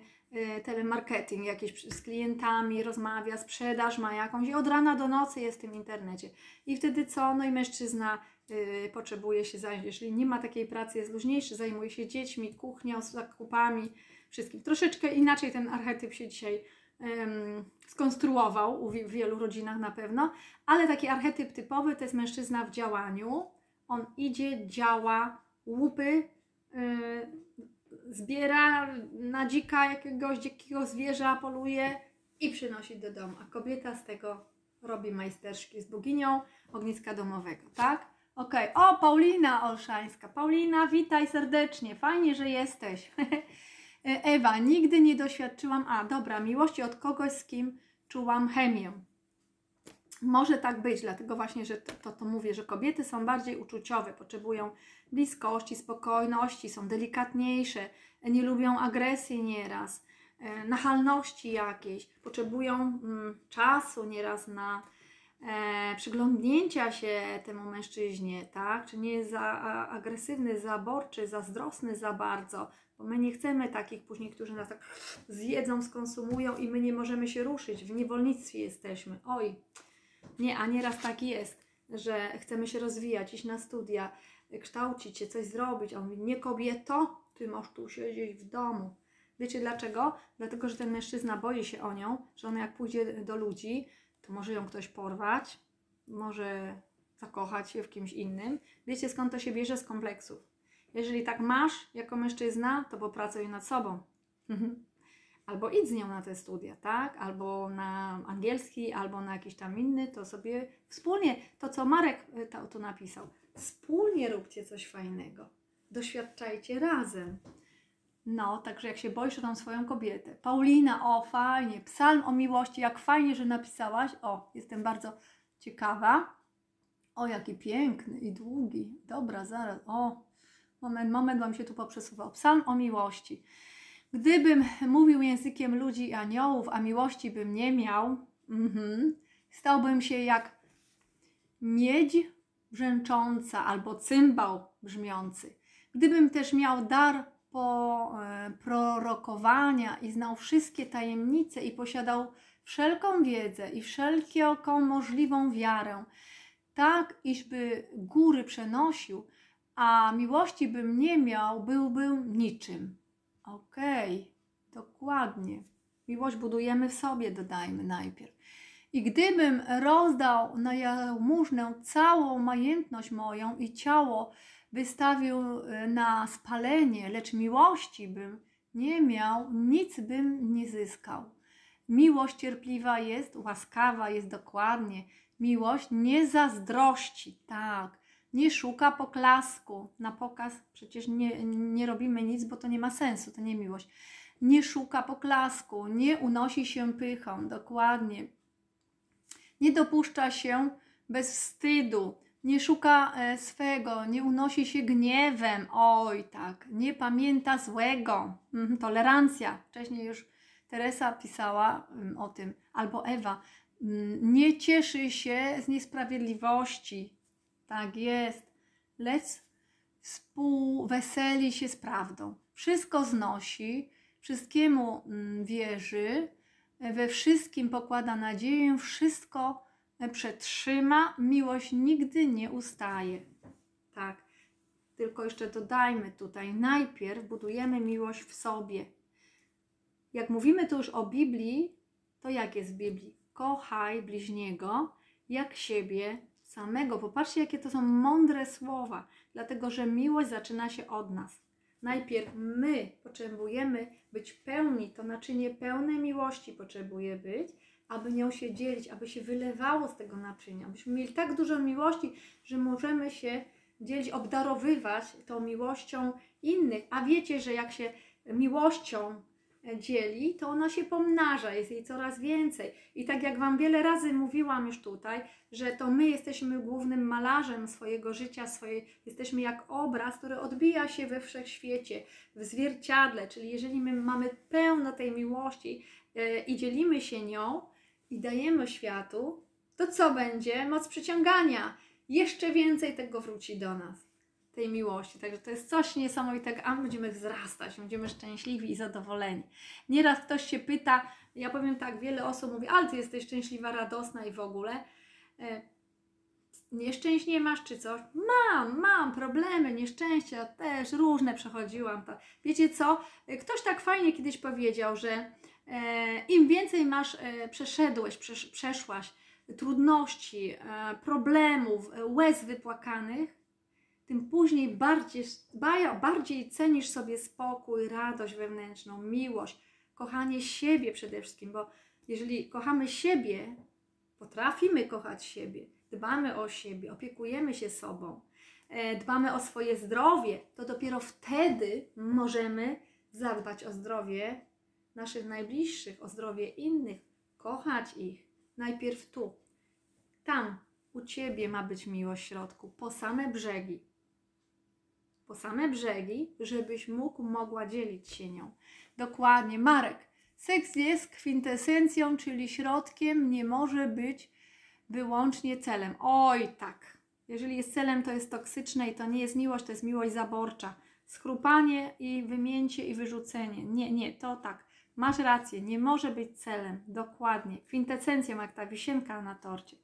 telemarketing jakieś z klientami, rozmawia, sprzedaż ma jakąś i od rana do nocy jest w tym internecie. I wtedy co? No i mężczyzna potrzebuje się zająć. Jeżeli nie ma takiej pracy, jest luźniejszy, zajmuje się dziećmi, kuchnią, zakupami, wszystkim. Troszeczkę inaczej ten archetyp się dzisiaj skonstruował w wielu rodzinach na pewno, ale taki archetyp typowy to jest mężczyzna w działaniu. On idzie, działa, łupy, yy, zbiera na dzika jakiegoś dzikiego zwierza, poluje i przynosi do domu. A kobieta z tego robi majsterszki z boginią ogniska domowego, tak? Okej, okay. o Paulina Olszańska. Paulina, witaj serdecznie, fajnie, że jesteś. (laughs) Ewa, nigdy nie doświadczyłam, a dobra, miłości od kogoś, z kim czułam chemię. Może tak być, dlatego właśnie, że to, to, to, mówię, że kobiety są bardziej uczuciowe, potrzebują bliskości, spokojności, są delikatniejsze, nie lubią agresji nieraz, e, nachalności jakiejś, potrzebują mm, czasu nieraz na e, przyglądnięcia się temu mężczyźnie, tak? Czy nie jest za agresywny, zaborczy, zazdrosny za bardzo, bo my nie chcemy takich później, którzy nas tak zjedzą, skonsumują i my nie możemy się ruszyć. W niewolnictwie jesteśmy. Oj, nie, a nieraz tak jest, że chcemy się rozwijać, iść na studia, kształcić się, coś zrobić. A on mówi, nie kobieto, ty masz tu siedzieć w domu. Wiecie dlaczego? Dlatego, że ten mężczyzna boi się o nią, że ona jak pójdzie do ludzi, to może ją ktoś porwać, może zakochać się w kimś innym. Wiecie skąd to się bierze? Z kompleksów. Jeżeli tak masz jako mężczyzna, to popracuj nad sobą. (laughs) albo idź z nią na te studia, tak? Albo na angielski, albo na jakiś tam inny, to sobie wspólnie, to co Marek e, tu napisał, wspólnie róbcie coś fajnego. Doświadczajcie razem. No, także jak się boisz o tą swoją kobietę. Paulina, o fajnie, psalm o miłości, jak fajnie, że napisałaś. O, jestem bardzo ciekawa. O, jaki piękny i długi. Dobra, zaraz. O, Moment, moment Wam się tu poprzesuwał. Psalm o miłości. Gdybym mówił językiem ludzi i aniołów, a miłości bym nie miał, mm-hmm, stałbym się jak miedź brzęcząca albo cymbał brzmiący. Gdybym też miał dar po, e, prorokowania i znał wszystkie tajemnice i posiadał wszelką wiedzę i wszelką możliwą wiarę, tak iżby góry przenosił, a miłości bym nie miał, byłbym niczym. Okej, okay, dokładnie. Miłość budujemy w sobie, dodajmy najpierw. I gdybym rozdał na jałmużnę całą majętność moją i ciało wystawił e, na spalenie, lecz miłości bym nie miał, nic bym nie zyskał. Miłość cierpliwa jest, łaskawa jest dokładnie. Miłość nie zazdrości, tak nie szuka poklasku. Na pokaz przecież nie, nie robimy nic, bo to nie ma sensu, to nie miłość. Nie szuka poklasku, nie unosi się pychą, dokładnie. Nie dopuszcza się bez wstydu, nie szuka e, swego, nie unosi się gniewem, oj tak, nie pamięta złego. Mhm, tolerancja. Wcześniej już Teresa pisała mm, o tym, albo Ewa. Mm, nie cieszy się z niesprawiedliwości, tak jest. Lecz współweseli się z prawdą. Wszystko znosi, wszystkiemu mm, wierzy, we wszystkim pokłada nadzieję, wszystko przetrzyma, miłość nigdy nie ustaje. Tak. Tylko jeszcze dodajmy tutaj, najpierw budujemy miłość w sobie. Jak mówimy tu już o Biblii, to jak jest w Biblii? Kochaj bliźniego jak siebie samego. Popatrzcie, jakie to są mądre słowa, dlatego że miłość zaczyna się od nas. Najpierw my potrzebujemy być pełni, to naczynie pełne miłości potrzebuje być, aby nią się dzielić, aby się wylewało z tego naczynia. Abyśmy mieli tak dużo miłości, że możemy się dzielić, obdarowywać tą miłością innych. A wiecie, że jak się miłością dzieli, to ona się pomnaża, jest jej coraz więcej. I tak jak Wam wiele razy mówiłam już tutaj, że to my jesteśmy głównym malarzem swojego życia, jesteśmy jak obraz, który odbija się we wszechświecie, w zwierciadle, czyli jeżeli my mamy pełno tej miłości yy, i dzielimy się nią i dajemy światu, to co będzie? Moc przyciągania. Jeszcze więcej tego wróci do nas tej miłości. Także to jest coś niesamowitego, a my będziemy wzrastać, będziemy szczęśliwi i zadowoleni. Nieraz ktoś się pyta, ja powiem tak, wiele osób mówi, ale ty jesteś szczęśliwa, radosna i w ogóle. E, nieszczęść nie masz czy coś? Mam, mam problemy, nieszczęścia też różne przechodziłam. Wiecie co? Ktoś tak fajnie kiedyś powiedział, że e, im więcej masz, e, przeszedłeś, przesz, przeszłaś trudności, problemów, łez wypłakanych, tym później bardziej, bardziej cenisz sobie spokój, radość wewnętrzną, miłość, kochanie siebie przede wszystkim, bo jeżeli kochamy siebie, potrafimy kochać siebie, dbamy o siebie, opiekujemy się sobą, e, dbamy o swoje zdrowie, to dopiero wtedy możemy zadbać o zdrowie naszych najbliższych, o zdrowie innych, kochać ich. Najpierw tu, tam, u Ciebie ma być miłość w środku, po same brzegi po same brzegi, żebyś mógł, mogła dzielić się nią. Dokładnie, Marek. Seks jest kwintesencją, czyli środkiem, nie może być wyłącznie celem. Oj, tak. Jeżeli jest celem, to jest toksyczne i to nie jest miłość, to jest miłość zaborcza. Schrupanie i wymięcie i wyrzucenie. Nie, nie, to tak. Masz rację, nie może być celem. Dokładnie. Kwintesencją, jak ta wisienka na torcie.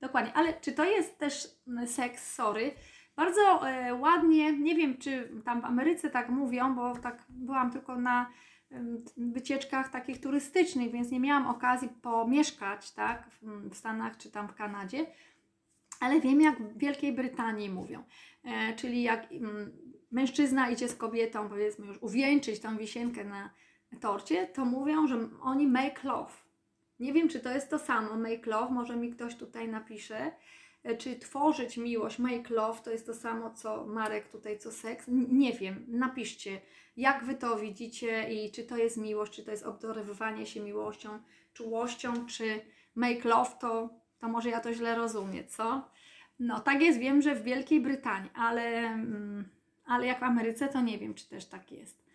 Dokładnie. Ale czy to jest też seks, sorry, bardzo e, ładnie, nie wiem czy tam w Ameryce tak mówią, bo tak byłam tylko na wycieczkach takich turystycznych, więc nie miałam okazji pomieszkać tak, w Stanach czy tam w Kanadzie, ale wiem jak w Wielkiej Brytanii mówią. E, czyli jak mężczyzna idzie z kobietą, powiedzmy już uwieńczyć tą wisienkę na torcie, to mówią, że oni make love. Nie wiem, czy to jest to samo, make love, może mi ktoś tutaj napisze. E, czy tworzyć miłość, make love, to jest to samo co Marek tutaj, co seks. Nie wiem, napiszcie, jak Wy to widzicie i czy to jest miłość, czy to jest obdarowywanie się miłością, czułością, czy make love, to, to może ja to źle rozumiem, co? No, tak jest, wiem, że w Wielkiej Brytanii, ale, mm, ale jak w Ameryce, to nie wiem, czy też tak jest.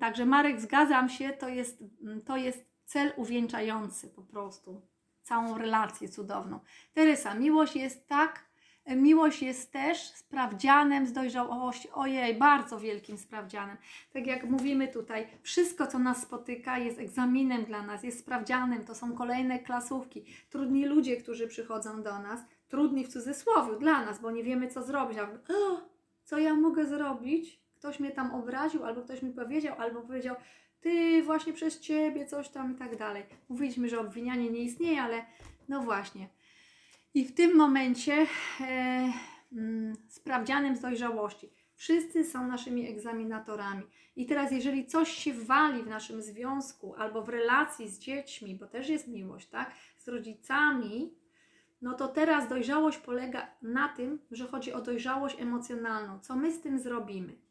Także Marek, zgadzam się, to jest, to jest cel uwieńczający po prostu całą relację cudowną. Terysa, miłość jest tak, miłość jest też sprawdzianem z dojrzałości, ojej, bardzo wielkim sprawdzianem. Tak jak mówimy tutaj, wszystko co nas spotyka jest egzaminem dla nas, jest sprawdzianem, to są kolejne klasówki. Trudni ludzie, którzy przychodzą do nas, trudni w cudzysłowie dla nas, bo nie wiemy co zrobić. Co ja mogę zrobić? Ktoś mnie tam obraził, albo ktoś mi powiedział, albo powiedział, ty właśnie przez ciebie coś tam i tak dalej. Mówiliśmy, że obwinianie nie istnieje, ale no właśnie. I w tym momencie e, mm, sprawdzianem z dojrzałości. Wszyscy są naszymi egzaminatorami. I teraz, jeżeli coś się wali w naszym związku albo w relacji z dziećmi, bo też jest miłość, tak, z rodzicami, no to teraz dojrzałość polega na tym, że chodzi o dojrzałość emocjonalną. Co my z tym zrobimy?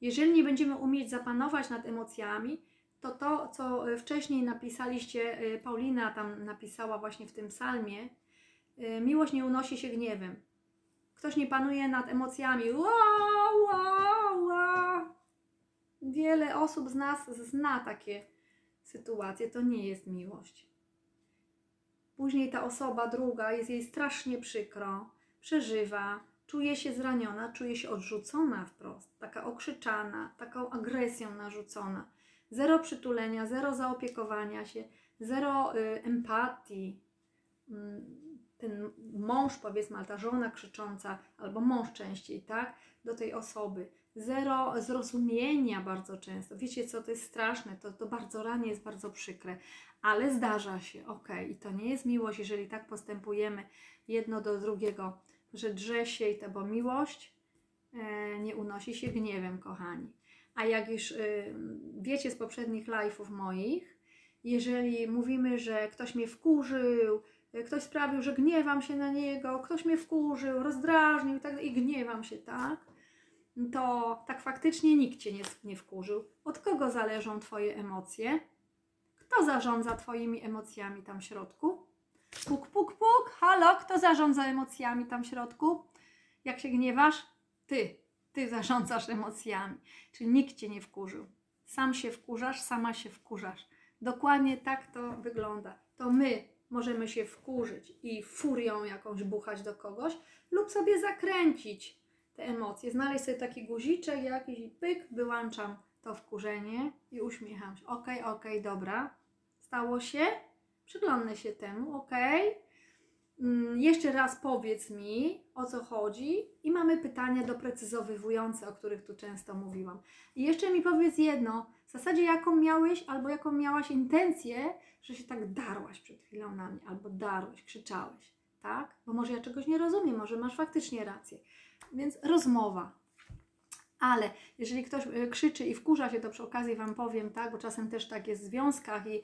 Jeżeli nie będziemy umieć zapanować nad emocjami, to to, co e, wcześniej napisaliście, e, Paulina tam napisała właśnie w tym psalmie, e, miłość nie unosi się gniewem. Ktoś nie panuje nad emocjami. Ła, ła, ła. Wiele osób z nas zna takie sytuacje. To nie jest miłość. Później ta osoba druga jest jej strasznie przykro, przeżywa, czuje się zraniona, czuje się odrzucona wprost, taka okrzyczana, taką agresją narzucona. Zero przytulenia, zero zaopiekowania się, zero y, empatii. Mm, ten mąż, powiedzmy, ta żona krzycząca, albo mąż częściej, tak, do tej osoby. Zero zrozumienia bardzo często. Wiecie, co to jest straszne, to, to bardzo ranie jest bardzo przykre, ale zdarza się, ok, i to nie jest miłość, jeżeli tak postępujemy jedno do drugiego, że drze się i to, bo miłość e, nie unosi się gniewem, kochani. A jak już y, wiecie z poprzednich live'ów moich, jeżeli mówimy, że ktoś mnie wkurzył, y, ktoś sprawił, że gniewam się na niego, ktoś mnie wkurzył, rozdrażnił tak, i gniewam się, tak? To tak faktycznie nikt cię nie, nie wkurzył. Od kogo zależą Twoje emocje? Kto zarządza Twoimi emocjami tam w środku? Puk, puk, puk, halo, kto zarządza emocjami tam w środku? Jak się gniewasz? Ty, ty zarządzasz emocjami. Czyli nikt cię nie wkurzył. Sam się wkurzasz, sama się wkurzasz. Dokładnie tak to wygląda. To my możemy się wkurzyć i furią jakąś buchać do kogoś, lub sobie zakręcić te emocje. Znaleźć sobie taki guziczek, jakiś pyk, wyłączam to wkurzenie i uśmiecham się. Okej, okay, okej, okay, dobra. Stało się? Przyglądnę się temu. Okay Mm, jeszcze raz powiedz mi, o co chodzi, i mamy pytania doprecyzowywujące, o których tu często mówiłam. I jeszcze mi powiedz jedno, w zasadzie jaką miałeś albo jaką miałaś intencję, że się tak darłaś przed chwilą na mnie, albo darłeś, krzyczałeś, tak? Bo może ja czegoś nie rozumiem, może masz faktycznie rację. Więc rozmowa. Ale jeżeli ktoś e, krzyczy i wkurza się, to przy okazji Wam powiem, tak, bo czasem też tak jest w związkach i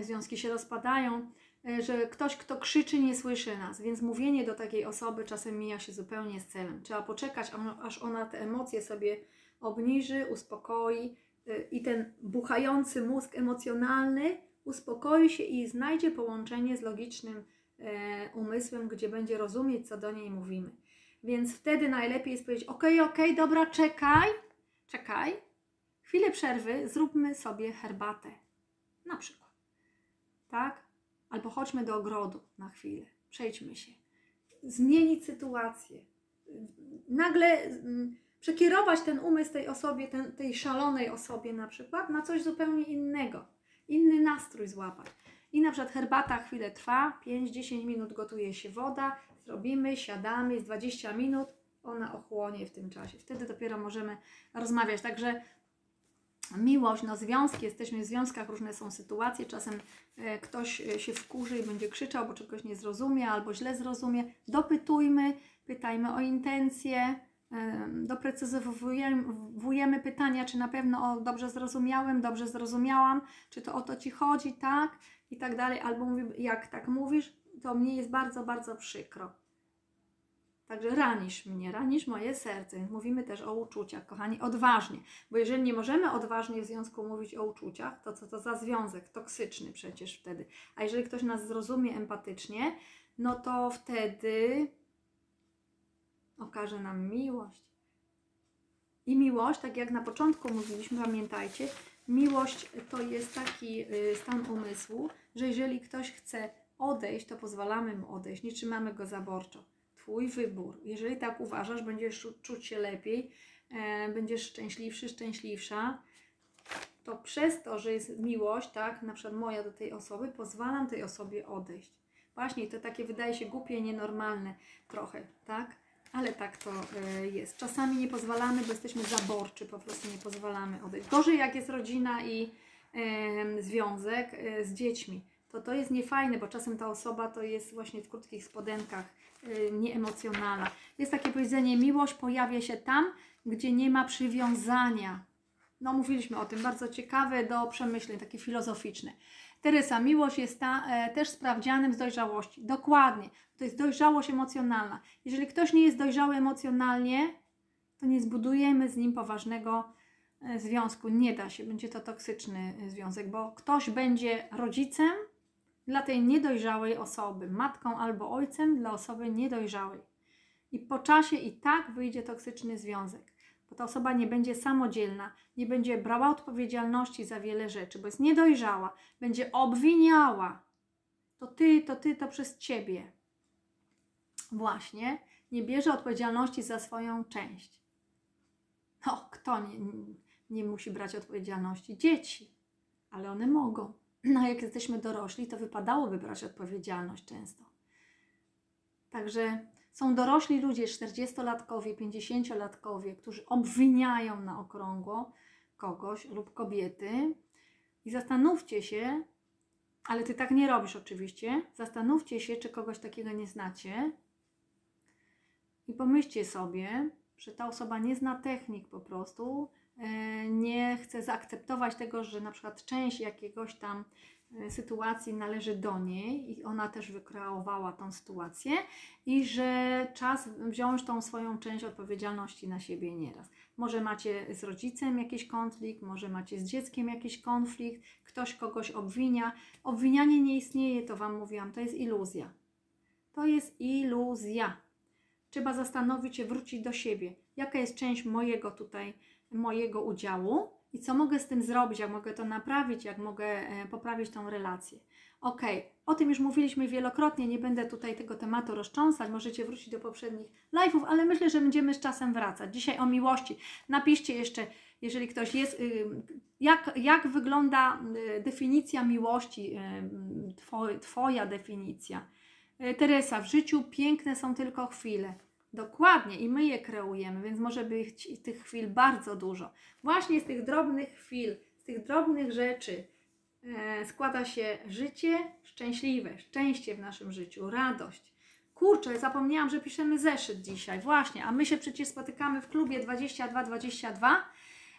związki się rozpadają, E, że ktoś, kto krzyczy, nie słyszy nas, więc mówienie do takiej osoby czasem mija się zupełnie z celem. Trzeba poczekać, aż ona te emocje sobie obniży, uspokoi e, i ten buchający mózg emocjonalny uspokoi się i znajdzie połączenie z logicznym e, umysłem, gdzie będzie rozumieć, co do niej mówimy. Więc wtedy najlepiej jest powiedzieć: OK, OK, dobra, czekaj, czekaj, chwilę przerwy, zróbmy sobie herbatę. Na przykład. Tak? Albo chodźmy do ogrodu na chwilę, przejdźmy się. Zmienić sytuację. Nagle mm, przekierować ten umysł tej osobie, ten, tej szalonej osobie na przykład, na coś zupełnie innego. Inny nastrój złapać. I na przykład herbata chwilę trwa, 5-10 minut gotuje się woda, zrobimy, siadamy, jest 20 minut, ona ochłonie w tym czasie. Wtedy dopiero możemy rozmawiać. Także miłość, no związki, jesteśmy w związkach, różne są sytuacje, czasem e, ktoś e, się wkurzy i będzie krzyczał, bo czegoś nie zrozumie albo źle zrozumie. Dopytujmy, pytajmy o intencje, doprecyzowujemy pytania, czy na pewno o, dobrze zrozumiałem, dobrze zrozumiałam, czy to o to Ci chodzi, tak, i tak dalej, albo jak tak mówisz, to mnie jest bardzo, bardzo przykro. Także ranisz mnie, ranisz moje serce. Mówimy też o uczuciach, kochani, odważnie. Bo jeżeli nie możemy odważnie w związku mówić o uczuciach, to co to za związek? Toksyczny przecież wtedy. A jeżeli ktoś nas zrozumie empatycznie, no to wtedy okaże nam miłość. I miłość, tak jak na początku mówiliśmy, pamiętajcie, miłość to jest taki y, stan umysłu, że jeżeli ktoś chce odejść, to pozwalamy mu odejść, nie trzymamy go zaborczo. Twój wybór. Jeżeli tak uważasz, będziesz czuć się lepiej, e, będziesz szczęśliwszy, szczęśliwsza, to przez to, że jest miłość, tak, na przykład moja do tej osoby, pozwalam tej osobie odejść. Właśnie, to takie wydaje się głupie, nienormalne trochę, tak? Ale tak to e, jest. Czasami nie pozwalamy, bo jesteśmy zaborczy, po prostu nie pozwalamy odejść. Gorzej jak jest rodzina i związek e, z dziećmi, to to jest niefajne, bo czasem ta osoba to jest właśnie w krótkich spodenkach, Y, nieemocjonalna. Jest takie powiedzenie, miłość pojawia się tam, gdzie nie ma przywiązania. No, mówiliśmy o tym, bardzo ciekawe do przemyśleń, takie filozoficzne. Teresa, miłość jest ta, e, też sprawdzianem z dojrzałości. Dokładnie, to jest dojrzałość emocjonalna. Jeżeli ktoś nie jest dojrzały emocjonalnie, to nie zbudujemy z nim poważnego e, związku. Nie da się, będzie to toksyczny e, związek, bo ktoś będzie rodzicem, dla tej niedojrzałej osoby, matką albo ojcem dla osoby niedojrzałej. I po czasie i tak wyjdzie toksyczny związek, bo ta osoba nie będzie samodzielna, nie będzie brała odpowiedzialności za wiele rzeczy, bo jest niedojrzała, będzie obwiniała. To ty, to ty, to przez ciebie. Właśnie, nie bierze odpowiedzialności za swoją część. No, kto nie, nie musi brać odpowiedzialności? Dzieci, ale one mogą. (clears throat) No, jak jesteśmy dorośli, to wypadałoby brać odpowiedzialność często. Także są dorośli ludzie, 40-latkowie, 50-latkowie, którzy obwiniają na okrągło kogoś lub kobiety. I zastanówcie się, ale ty tak nie robisz oczywiście, zastanówcie się, czy kogoś takiego nie znacie. I pomyślcie sobie, że ta osoba nie zna technik po prostu, nie chce zaakceptować tego, że na przykład część jakiegoś tam e, sytuacji należy do niej i ona też wykreowała tą sytuację i że czas wziąć tą swoją część odpowiedzialności na siebie nieraz. Może macie z rodzicem jakiś konflikt, może macie z dzieckiem jakiś konflikt, ktoś kogoś obwinia. Obwinianie nie istnieje, to Wam mówiłam, to jest iluzja. To jest iluzja. Trzeba zastanowić się, wrócić do siebie. Jaka jest część mojego tutaj, mojego udziału i co mogę z tym zrobić, jak mogę to naprawić, jak mogę e, poprawić tą relację. Ok, o tym już mówiliśmy wielokrotnie, nie będę tutaj tego tematu rozcząsać, możecie wrócić do poprzednich live'ów, ale myślę, że będziemy z czasem wracać. Dzisiaj o miłości. Napiszcie jeszcze, jeżeli ktoś jest, y, jak, jak wygląda y, definicja miłości, y, Twoja definicja. Teresa, w życiu piękne są tylko chwile. Dokładnie, i my je kreujemy, więc może być tych chwil bardzo dużo. Właśnie z tych drobnych chwil, z tych drobnych rzeczy, E, składa się życie szczęśliwe, szczęście w naszym życiu, radość. Kurczę, zapomniałam, że piszemy zeszyt dzisiaj, właśnie, a my się przecież spotykamy w klubie 2222,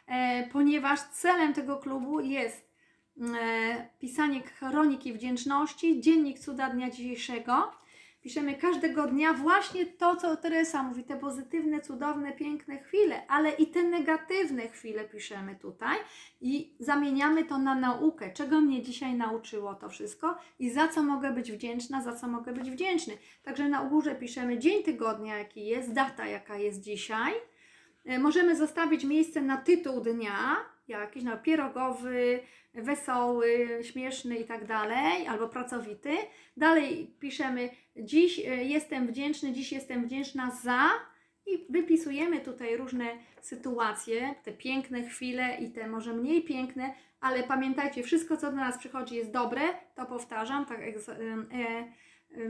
e, ponieważ celem tego klubu jest e, pisanie chroniki wdzięczności, dziennik cuda dnia dzisiejszego, Piszemy każdego dnia właśnie to, co Teresa mówi, te pozytywne, cudowne, piękne chwile, ale i te negatywne chwile piszemy tutaj i zamieniamy to na naukę. Czego mnie dzisiaj nauczyło to wszystko i za co mogę być wdzięczna, za co mogę być wdzięczny. Także na górze piszemy dzień tygodnia, jaki jest, data, jaka jest dzisiaj. E, możemy zostawić miejsce na tytuł dnia, jakiś no, pierogowy, wesoły, śmieszny i tak dalej, albo pracowity. Dalej piszemy dziś e, jestem wdzięczny, dziś jestem wdzięczna za i wypisujemy tutaj różne sytuacje, te piękne chwile i te może mniej piękne, ale pamiętajcie, wszystko co do nas przychodzi jest dobre, to powtarzam, tak jak e,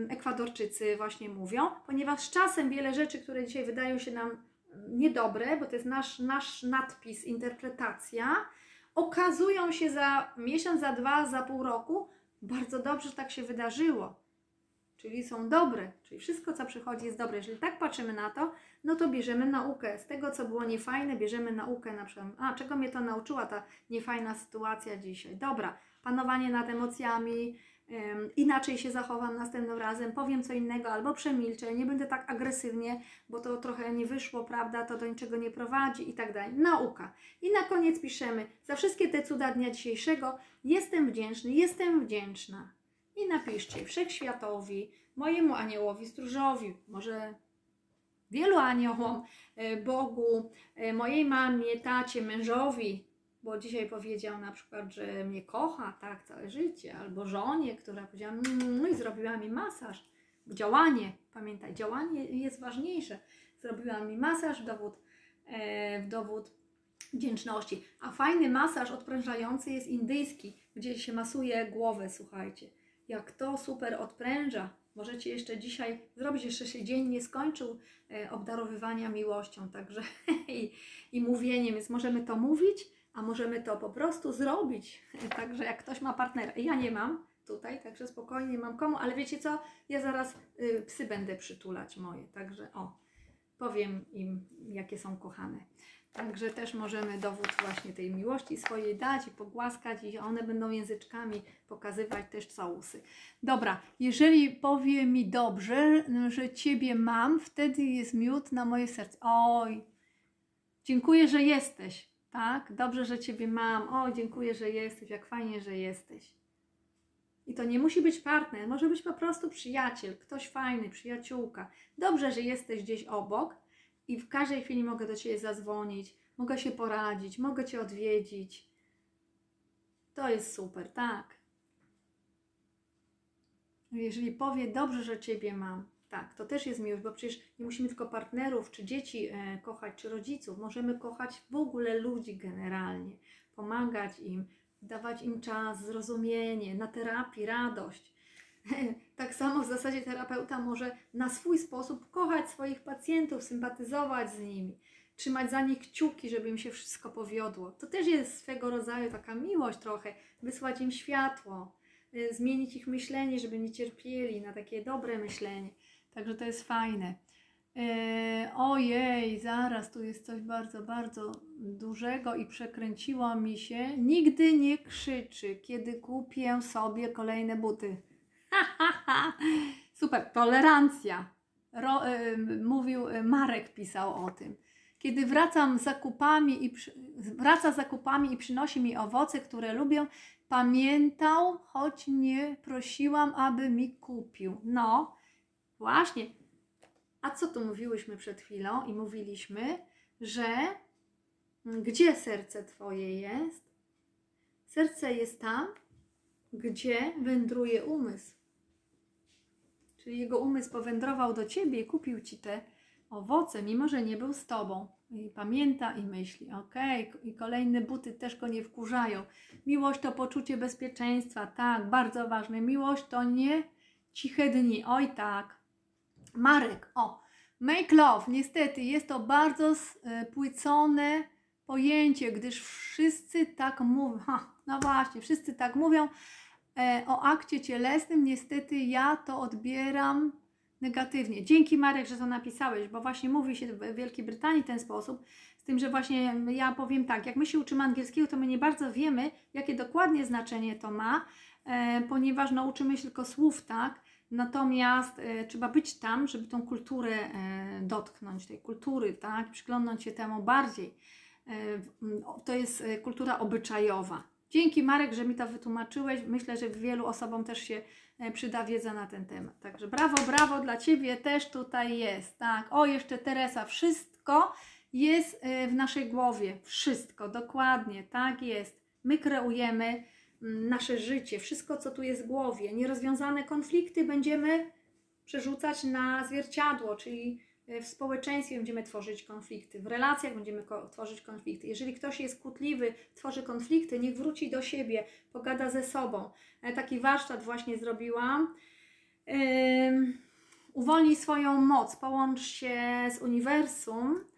Ekwadorczycy właśnie mówią, ponieważ czasem wiele rzeczy, które dzisiaj wydają się nam niedobre, bo to jest nasz, nasz nadpis, interpretacja, okazują się za miesiąc, za dwa, za pół roku, bardzo dobrze, że tak się wydarzyło. Czyli są dobre, czyli wszystko, co przychodzi, jest dobre. Jeżeli tak patrzymy na to, no to bierzemy naukę. Z tego, co było niefajne, bierzemy naukę na przykład. A, czego mnie to nauczyła ta niefajna sytuacja dzisiaj? Dobra, panowanie nad emocjami, inaczej się zachowam następnym razem, powiem co innego albo przemilczę, nie będę tak agresywnie, bo to trochę nie wyszło, prawda, to do niczego nie prowadzi i tak dalej. Nauka. I na koniec piszemy, za wszystkie te cuda dnia dzisiejszego jestem wdzięczny, jestem wdzięczna. I napiszcie wszechświatowi, mojemu aniołowi stróżowi, może wielu aniołom, e, Bogu, e, mojej mamie, tacie, mężowi, bo dzisiaj powiedział na przykład, że mnie kocha, tak, całe życie, albo żonie, która powiedziała, no i zrobiła mi masaż. Działanie, pamiętaj, działanie jest ważniejsze. Zrobiła mi masaż w dowód, e, dowód wdzięczności. A fajny masaż odprężający jest indyjski, gdzie się masuje głowę, słuchajcie. Jak to super odpręża. Możecie jeszcze dzisiaj zrobić, jeszcze się dzień nie skończył e, obdarowywania miłością, także (laughs) i, i mówieniem, więc możemy to mówić, a możemy to po prostu zrobić. (laughs) Także jak ktoś ma partnera, ja nie mam tutaj, także spokojnie mam komu, ale wiecie co, ja zaraz y, psy będę przytulać moje, także o, powiem im, jakie są kochane. Także też możemy dowód właśnie tej miłości swojej dać i pogłaskać i one będą języczkami pokazywać też całusy. Dobra, jeżeli powie mi dobrze, że Ciebie mam, wtedy jest miód na moje serce. Oj, dziękuję, że jesteś. Tak? Dobrze, że Ciebie mam. O, dziękuję, że jesteś. Jak fajnie, że jesteś. I to nie musi być partner, może być po prostu przyjaciel, ktoś fajny, przyjaciółka. Dobrze, że jesteś gdzieś obok i w każdej chwili mogę do Ciebie zadzwonić, mogę się poradzić, mogę Cię odwiedzić. To jest super, tak. Jeżeli powie, dobrze, że Ciebie mam, tak, to też jest miłość, bo przecież nie musimy tylko partnerów, czy dzieci e, kochać, czy rodziców. Możemy kochać w ogóle ludzi generalnie, pomagać im, dawać im czas, zrozumienie, na terapii, radość. (laughs) tak samo w zasadzie terapeuta może na swój sposób kochać swoich pacjentów, sympatyzować z nimi, trzymać za nich kciuki, żeby im się wszystko powiodło. To też jest swego rodzaju taka miłość trochę, wysłać im światło, y, zmienić ich myślenie, żeby nie cierpieli na takie dobre myślenie. Także to jest fajne. E, ojej, zaraz, tu jest coś bardzo, bardzo dużego i przekręciło mi się. Nigdy nie krzyczy, kiedy kupię sobie kolejne buty. (laughs) Super, tolerancja. Ro, y, mówił y, Marek, pisał o tym. Kiedy wracam zakupami i przy, wraca zakupami i przynosi mi owoce, które lubię, pamiętał, choć nie prosiłam, aby mi kupił. No, właśnie, a co tu mówiłyśmy przed chwilą i mówiliśmy, że gdzie serce Twoje jest? Serce jest tam, gdzie wędruje umysł. Czyli jego umysł powędrował do Ciebie i kupił Ci te owoce, mimo że nie był z Tobą. I pamięta i myśli, ok, i kolejne buty też go nie wkurzają. Miłość to poczucie bezpieczeństwa, tak, bardzo ważne. Miłość to nie ciche dni, oj tak, Marek, o, make love, niestety jest to bardzo spłycone pojęcie, gdyż wszyscy tak mówią, ha, no właśnie, wszyscy tak mówią e, o akcie cielesnym, niestety ja to odbieram negatywnie. Dzięki Marek, że to napisałeś, bo właśnie mówi się w Wielkiej Brytanii w ten sposób, z tym, że właśnie ja powiem tak, jak my się uczymy angielskiego, to my nie bardzo wiemy, jakie dokładnie znaczenie to ma, e, ponieważ nauczymy się tylko słów, tak? Natomiast e, trzeba być tam, żeby tą kulturę e, dotknąć, tej kultury, tak? Przyglądnąć się temu bardziej. E, to jest kultura obyczajowa. Dzięki Marek, że mi to wytłumaczyłeś. Myślę, że wielu osobom też się przyda wiedza na ten temat. Także brawo, brawo dla Ciebie też tutaj jest. Tak, o jeszcze Teresa, wszystko jest w naszej głowie. Wszystko, dokładnie, tak jest. My kreujemy nasze życie, wszystko, co tu jest w głowie, nierozwiązane konflikty będziemy przerzucać na zwierciadło, czyli e, w społeczeństwie będziemy tworzyć konflikty, w relacjach będziemy tworzyć konflikty. Jeżeli ktoś jest kłótliwy, tworzy konflikty, niech wróci do siebie, pogada ze sobą. E, taki warsztat właśnie zrobiłam. Uwolnij swoją moc, połącz się z uniwersum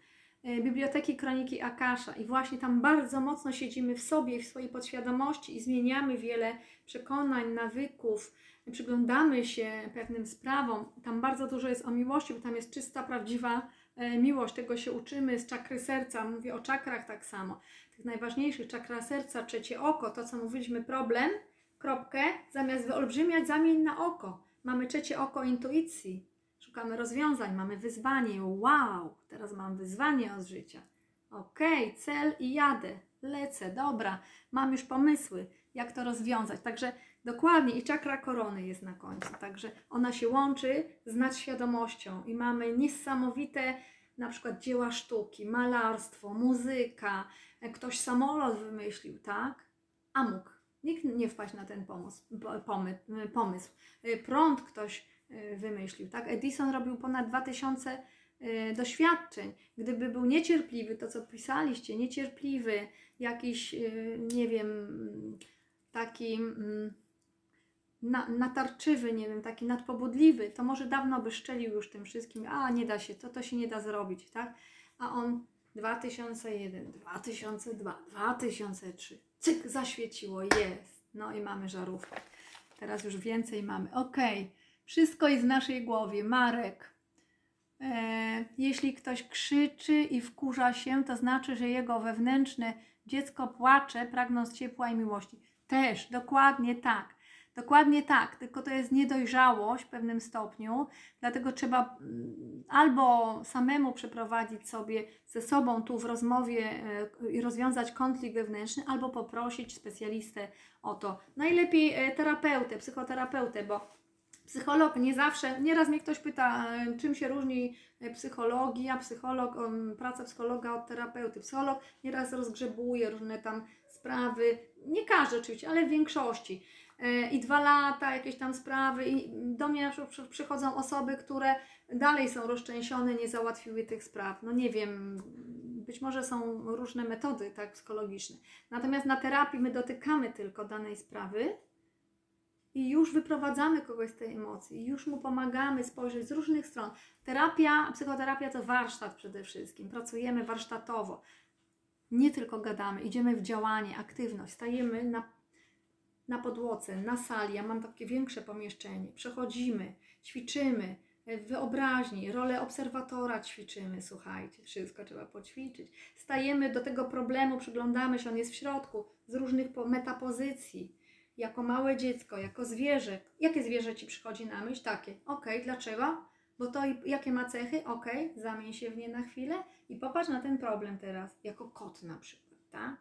Biblioteki Kroniki Akasza i właśnie tam bardzo mocno siedzimy w sobie, w swojej podświadomości i zmieniamy wiele przekonań, nawyków, przyglądamy się pewnym sprawom. Tam bardzo dużo jest o miłości, bo tam jest czysta, prawdziwa e, miłość. Tego się uczymy z czakry serca. Mówię o czakrach tak samo. Tych najważniejszych, czakra serca, trzecie oko, to co mówiliśmy, problem, kropkę, zamiast wyolbrzymiać, zamień na oko. Mamy trzecie oko intuicji szukamy rozwiązań, mamy wyzwanie. Wow, teraz mam wyzwanie od życia. Ok, cel i jadę, lecę, dobra, mam już pomysły, jak to rozwiązać. Także dokładnie i czakra korony jest na końcu. Także ona się łączy z nadświadomością i mamy niesamowite na przykład dzieła sztuki, malarstwo, muzyka, ktoś samolot wymyślił, tak? A mógł. Nikt nie wpaść na ten pomysł. pomysł. Prąd ktoś wymyślił. Tak? Edison robił ponad 2000 y, doświadczeń. Gdyby był niecierpliwy, to co pisaliście, niecierpliwy, jakiś, y, nie wiem, taki mm, na, natarczywy, nie wiem, taki nadpobudliwy, to może dawno by szczelił już tym wszystkim, a nie da się, to, to się nie da zrobić, tak? A on 2001, 2002, 2003, cyk, zaświeciło, jest. No i mamy żarówkę. Teraz już więcej mamy. Okej. Okay. Wszystko jest w naszej głowie. Marek. E, jeśli ktoś krzyczy i wkurza się, to znaczy, że jego wewnętrzne dziecko płacze, pragnąc ciepła i miłości. Też, dokładnie tak. Dokładnie tak, tylko to jest niedojrzałość w pewnym stopniu, dlatego trzeba mm, albo samemu przeprowadzić sobie ze sobą tu w rozmowie e, i rozwiązać konflikt wewnętrzny, albo poprosić specjalistę o to. Najlepiej e, terapeutę, psychoterapeutę, bo Psycholog nie zawsze, nieraz mnie ktoś pyta, czym się różni psychologia, psycholog, praca psychologa od terapeuty. Psycholog nieraz rozgrzebuje różne tam sprawy, nie każdy oczywiście, ale w większości. E, I dwa lata, jakieś tam sprawy, i do mnie przychodzą osoby, które dalej są rozczęsione, nie załatwiły tych spraw. No nie wiem, być może są różne metody tak psychologiczne. Natomiast na terapii my dotykamy tylko danej sprawy i już wyprowadzamy kogoś z tej emocji, już mu pomagamy spojrzeć z różnych stron. Terapia, psychoterapia to warsztat przede wszystkim. Pracujemy warsztatowo. Nie tylko gadamy, idziemy w działanie, aktywność, stajemy na, na podłodze, na sali. Ja mam takie większe pomieszczenie. Przechodzimy, ćwiczymy, wyobraźni, rolę obserwatora ćwiczymy, słuchajcie, wszystko trzeba poćwiczyć. Stajemy do tego problemu, przyglądamy się, on jest w środku, z różnych metapozycji jako małe dziecko, jako zwierzę. Jakie zwierzę ci przychodzi na myśl? Takie. Ok, dlaczego? Bo to jakie ma cechy? Ok, zamień się w nie na chwilę i popatrz na ten problem teraz, jako kot na przykład, tak?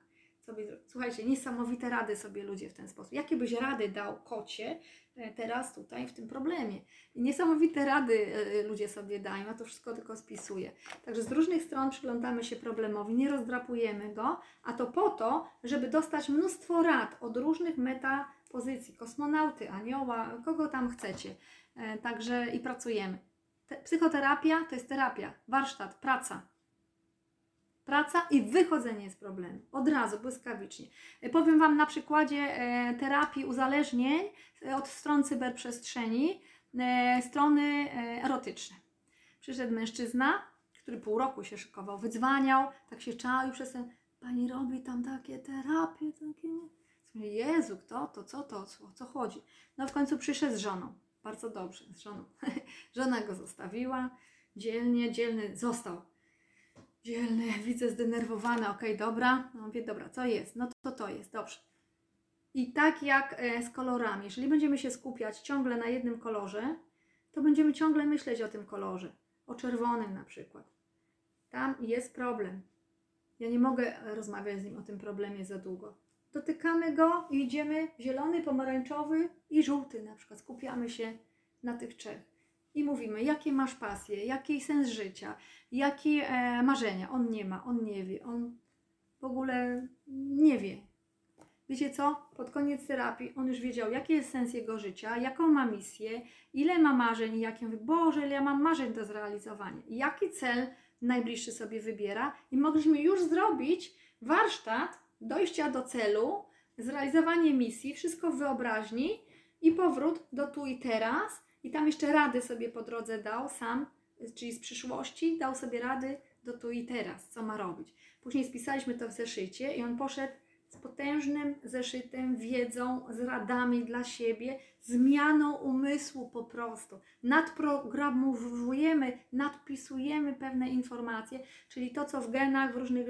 Sobie, słuchajcie, niesamowite rady sobie ludzie w ten sposób. Jakie byś rady dał kocie e, teraz tutaj w tym problemie? Niesamowite rady e, ludzie sobie dają, a to wszystko tylko spisuje. Także z różnych stron przyglądamy się problemowi, nie rozdrapujemy go, a to po to, żeby dostać mnóstwo rad od różnych metapozycji, kosmonauty, anioła, kogo tam chcecie. E, także i pracujemy. Psychoterapia to jest terapia, warsztat, praca praca i wychodzenie z problemu. Od razu, błyskawicznie. E, powiem Wam na przykładzie e, terapii uzależnień e, od stron cyberprzestrzeni, strony erotyczne. Przyszedł mężczyzna, który pół roku się szykował, wydzwaniał, tak się czaił przez ten, pani robi tam takie terapie, takie... Jezu, kto to, co to, o co chodzi? No w końcu przyszedł z żoną. Bardzo dobrze, z żoną. (laughs) Żona go zostawiła, dzielnie, dzielny został dzielny, (laughs) widzę zdenerwowane, okej, okay, dobra, no mówię, dobra, co jest? No to to jest, dobrze. I tak jak e, z kolorami, jeżeli będziemy się skupiać ciągle na jednym kolorze, to będziemy ciągle myśleć o tym kolorze, o czerwonym na przykład. Tam jest problem. Ja nie mogę rozmawiać z nim o tym problemie za długo. Dotykamy go i idziemy zielony, pomarańczowy i żółty na przykład. Skupiamy się na tych trzech i mówimy, jakie masz pasje, jaki sens życia, jakie e, marzenia. On nie ma, on nie wie, on w ogóle nie wie. Wiecie co? Pod koniec terapii on już wiedział, jaki jest sens jego życia, jaką ma misję, ile ma marzeń jakie mówi, Boże, ile ja mam marzeń do zrealizowania. Jaki cel najbliższy sobie wybiera. I mogliśmy już zrobić warsztat dojścia do celu, zrealizowanie misji, wszystko w wyobraźni i powrót do tu i teraz i tam jeszcze rady sobie po drodze dał sam, czyli z przyszłości, dał sobie rady do tu i teraz, co ma robić. Później spisaliśmy to w zeszycie i on poszedł z potężnym zeszytem, wiedzą, z radami dla siebie, zmianą umysłu po prostu. Nadprogramowujemy, nadpisujemy pewne informacje, czyli to, co w genach, w różnych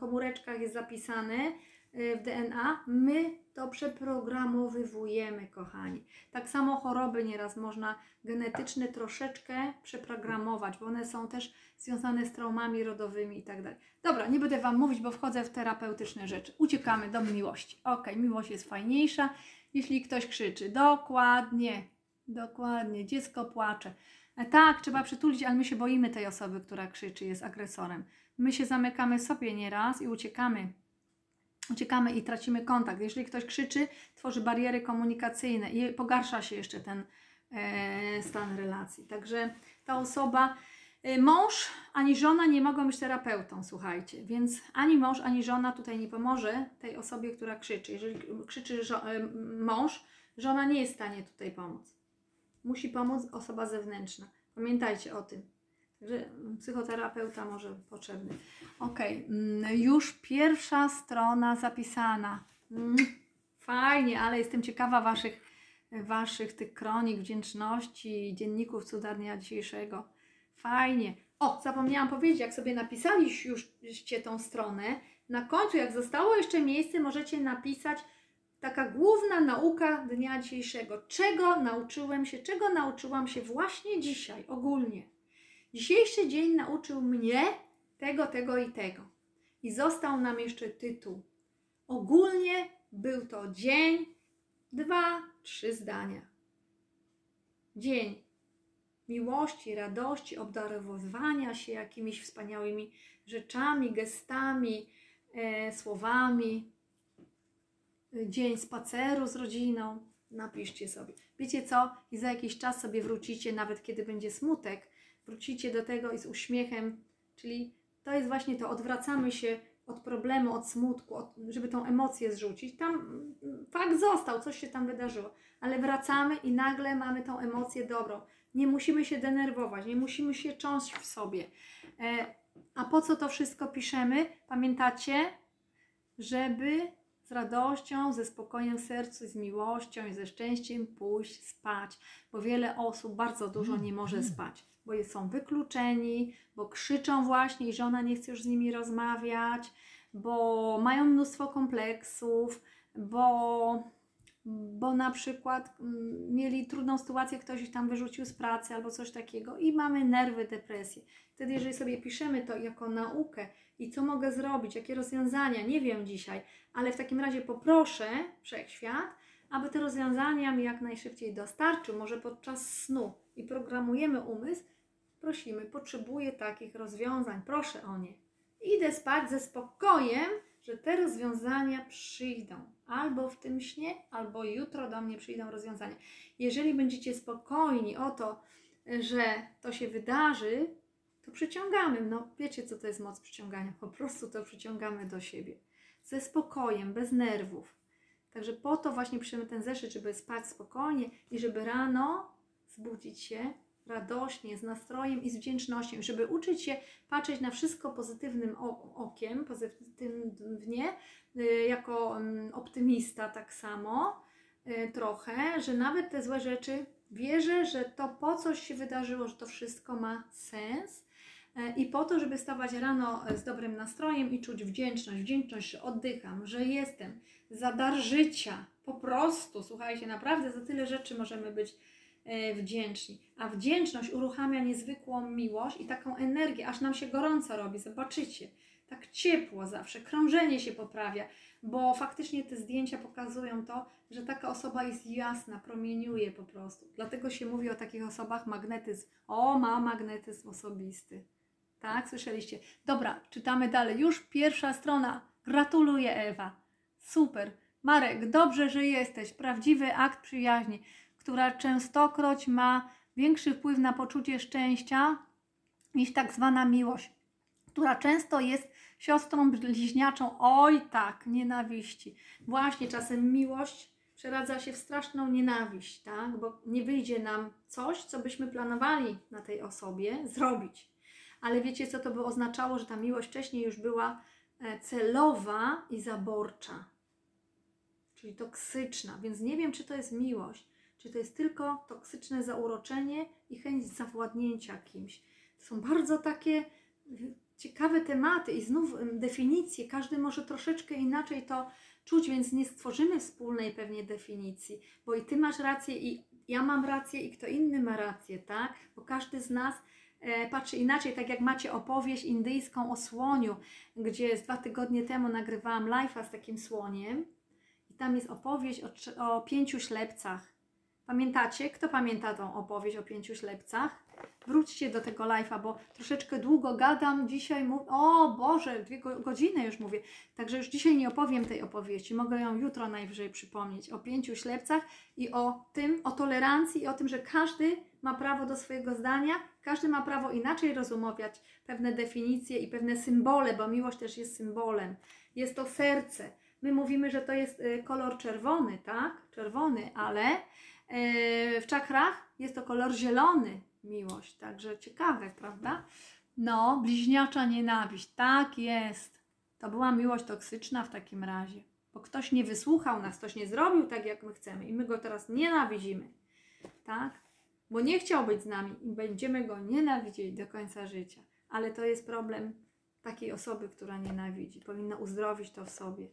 komóreczkach jest zapisane, w DNA, my to przeprogramowywujemy, kochani. Tak samo choroby nieraz można genetyczne troszeczkę przeprogramować, bo one są też związane z traumami rodowymi i tak dalej. Dobra, nie będę Wam mówić, bo wchodzę w terapeutyczne rzeczy. Uciekamy do miłości. Ok, miłość jest fajniejsza, jeśli ktoś krzyczy. Dokładnie, dokładnie, dziecko płacze. E, tak, trzeba przytulić, ale my się boimy tej osoby, która krzyczy, jest agresorem. My się zamykamy sobie nieraz i uciekamy uciekamy i tracimy kontakt. Jeżeli ktoś krzyczy, tworzy bariery komunikacyjne i pogarsza się jeszcze ten e, stan relacji. Także ta osoba, e, mąż ani żona nie mogą być terapeutą, słuchajcie, więc ani mąż, ani żona tutaj nie pomoże tej osobie, która krzyczy. Jeżeli krzyczy żo- e, mąż, żona nie jest w stanie tutaj pomóc. Musi pomóc osoba zewnętrzna. Pamiętajcie o tym że psychoterapeuta może potrzebny. Ok, mm, już pierwsza strona zapisana. Mm, fajnie, ale jestem ciekawa Waszych, waszych tych kronik wdzięczności, dzienników cudarnia dzisiejszego. Fajnie. O, zapomniałam powiedzieć, jak sobie napisaliście już tą stronę, na końcu, jak zostało jeszcze miejsce, możecie napisać taka główna nauka dnia dzisiejszego. Czego nauczyłem się, czego nauczyłam się właśnie dzisiaj, ogólnie. Dzisiejszy dzień nauczył mnie tego, tego i tego. I został nam jeszcze tytuł. Ogólnie był to dzień, dwa, trzy zdania. Dzień miłości, radości, obdarowywania się jakimiś wspaniałymi rzeczami, gestami, e, słowami. Dzień spaceru z rodziną. Napiszcie sobie. Wiecie co? I za jakiś czas sobie wrócicie, nawet kiedy będzie smutek, wrócicie do tego i z uśmiechem, czyli to jest właśnie to, odwracamy się od problemu, od smutku, od, żeby tą emocję zrzucić. Tam mm, fakt został, coś się tam wydarzyło, ale wracamy i nagle mamy tą emocję dobrą. Nie musimy się denerwować, nie musimy się cząść w sobie. E, a po co to wszystko piszemy? Pamiętacie, żeby z radością, ze spokojem sercu, z miłością i ze szczęściem pójść spać, bo wiele osób bardzo dużo nie może spać, bo są wykluczeni, bo krzyczą właśnie i żona nie chce już z nimi rozmawiać, bo mają mnóstwo kompleksów, bo, bo na przykład mm, mieli trudną sytuację, ktoś ich tam wyrzucił z pracy albo coś takiego i mamy nerwy, depresję. Wtedy, jeżeli sobie piszemy to jako naukę i co mogę zrobić, jakie rozwiązania, nie wiem dzisiaj, ale w takim razie poproszę wszechświat, aby te rozwiązania mi jak najszybciej dostarczył, może podczas snu i programujemy umysł, prosimy, potrzebuję takich rozwiązań, proszę o nie. Idę spać ze spokojem, że te rozwiązania przyjdą. Albo w tym śnie, albo jutro do mnie przyjdą rozwiązania. Jeżeli będziecie spokojni o to, że to się wydarzy, to przyciągamy. No wiecie, co to jest moc przyciągania. Po prostu to przyciągamy do siebie. Ze spokojem, bez nerwów. Także po to właśnie piszemy ten zeszyt, żeby spać spokojnie i żeby rano zbudzić się radośnie, z nastrojem i z wdzięcznością, żeby uczyć się patrzeć na wszystko pozytywnym okiem, pozytywnie, y, jako mm, optymista tak samo y, trochę, że nawet te złe rzeczy wierzę, że to po coś się wydarzyło, że to wszystko ma sens I po to, żeby stawać rano e, z dobrym nastrojem i czuć wdzięczność, wdzięczność, że oddycham, że jestem, za dar życia, po prostu, słuchajcie, naprawdę za tyle rzeczy możemy być e, wdzięczni. A wdzięczność uruchamia niezwykłą miłość i taką energię, aż nam się gorąco robi, zobaczycie. Tak ciepło zawsze, krążenie się poprawia, bo faktycznie te zdjęcia pokazują to, że taka osoba jest jasna, promieniuje po prostu. Dlatego się mówi o takich osobach magnetyzm. O, ma magnetyzm osobisty. Tak, słyszeliście. Dobra, czytamy dalej. Już pierwsza strona. Gratuluję, Ewa. Super. Marek, dobrze, że jesteś. Prawdziwy akt przyjaźni, która częstokroć ma większy wpływ na poczucie szczęścia niż tak zwana miłość, która często jest siostrą bliźniaczą. Oj, tak, nienawiści. Właśnie czasem miłość przeradza się w straszną nienawiść, tak? Bo nie wyjdzie nam coś, co byśmy planowali na tej osobie zrobić ale wiecie, co to by oznaczało, że ta miłość wcześniej już była e, celowa i zaborcza, czyli toksyczna. Więc nie wiem, czy to jest miłość, czy to jest tylko toksyczne zauroczenie i chęć zawładnięcia kimś. To są bardzo takie ciekawe tematy i znów definicje. Każdy może troszeczkę inaczej to czuć, więc nie stworzymy wspólnej pewnie definicji, bo i ty masz rację, i ja mam rację, i kto inny ma rację, tak? Bo każdy z nas patrzy inaczej, tak jak macie opowieść indyjską o słoniu, gdzie z dwa tygodnie temu nagrywałam live'a z takim słoniem i tam jest opowieść o, o pięciu ślepcach. Pamiętacie? Kto pamięta tą opowieść o pięciu ślepcach? Wróćcie do tego live'a, bo troszeczkę długo gadam. Dzisiaj mówię, o Boże, dwie godziny już mówię. Także już dzisiaj nie opowiem tej opowieści. Mogę ją jutro najwyżej przypomnieć. O pięciu ślepcach i o tym, o tolerancji i o tym, że każdy ma prawo do swojego zdania, każdy ma prawo inaczej rozumować pewne definicje i pewne symbole, bo miłość też jest symbolem. Jest to serce. My mówimy, że to jest y, kolor czerwony, tak? Czerwony, ale y, w czakrach jest to kolor zielony, miłość. Także ciekawe, prawda? No, bliźniacza nienawiść. Tak jest. To była miłość toksyczna w takim razie. Bo ktoś nie wysłuchał nas, ktoś nie zrobił tak, jak my chcemy i my go teraz nienawidzimy. Tak? Bo nie chciał być z nami i będziemy go nienawidzieć do końca życia. Ale to jest problem takiej osoby, która nienawidzi. Powinna uzdrowić to w sobie.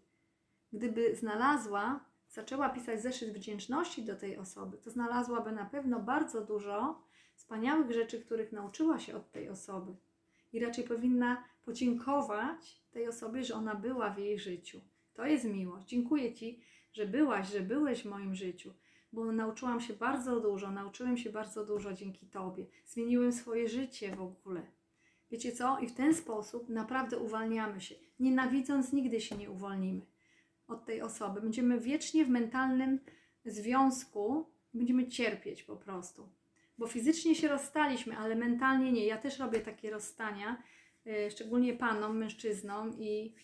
Gdyby znalazła, zaczęła pisać zeszyt wdzięczności do tej osoby, to znalazłaby na pewno bardzo dużo wspaniałych rzeczy, których nauczyła się od tej osoby. I raczej powinna podziękować tej osobie, że ona była w jej życiu. To jest miłość. Dziękuję Ci, że byłaś, że byłeś w moim życiu bo nauczyłam się bardzo dużo, nauczyłem się bardzo dużo dzięki Tobie. Zmieniłem swoje życie w ogóle. Wiecie co? I w ten sposób naprawdę uwalniamy się. Nienawidząc, nigdy się nie uwolnimy od tej osoby. Będziemy wiecznie w mentalnym związku, będziemy cierpieć po prostu. Bo fizycznie się rozstaliśmy, ale mentalnie nie. Ja też robię takie rozstania, yy, szczególnie panom, mężczyznom i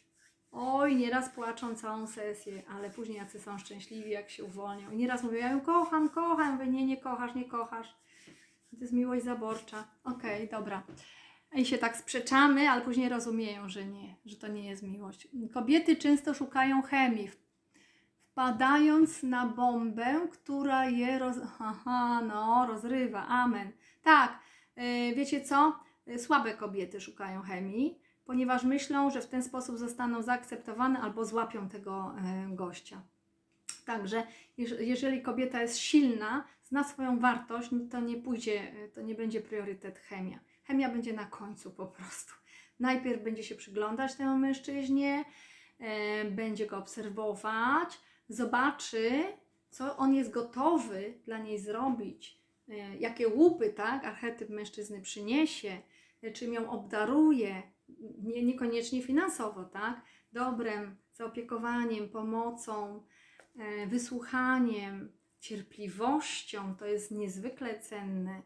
Oj, nieraz płaczą całą sesję, ale później jacy są szczęśliwi, jak się uwolnią. I nieraz mówią, ja ją kocham, kocham. Mówię, nie, nie kochasz, nie kochasz. To jest miłość zaborcza. Okej, dobra. I się tak sprzeczamy, ale później rozumieją, że nie, że to nie jest miłość. Kobiety często szukają chemii, wpadając na bombę, która je roz... Aha, no, rozrywa. Amen. Tak, yy, wiecie co? Yy, Słabe kobiety szukają chemii, ponieważ myślą, że w ten sposób zostaną zaakceptowane albo złapią tego yy, gościa. Także jeż- jeżeli kobieta jest silna, zna swoją wartość, no to nie pójdzie, yy, to nie będzie priorytet chemia. Chemia będzie na końcu po prostu. Najpierw będzie się przyglądać temu mężczyźnie, e, będzie go obserwować, zobaczy, co on jest gotowy dla niej zrobić, e, jakie łupy, tak, archetyp mężczyzny przyniesie, e, czym ją obdaruje, nie, niekoniecznie finansowo, tak, dobrem, zaopiekowaniem, pomocą, e, wysłuchaniem, cierpliwością, to jest niezwykle cenne.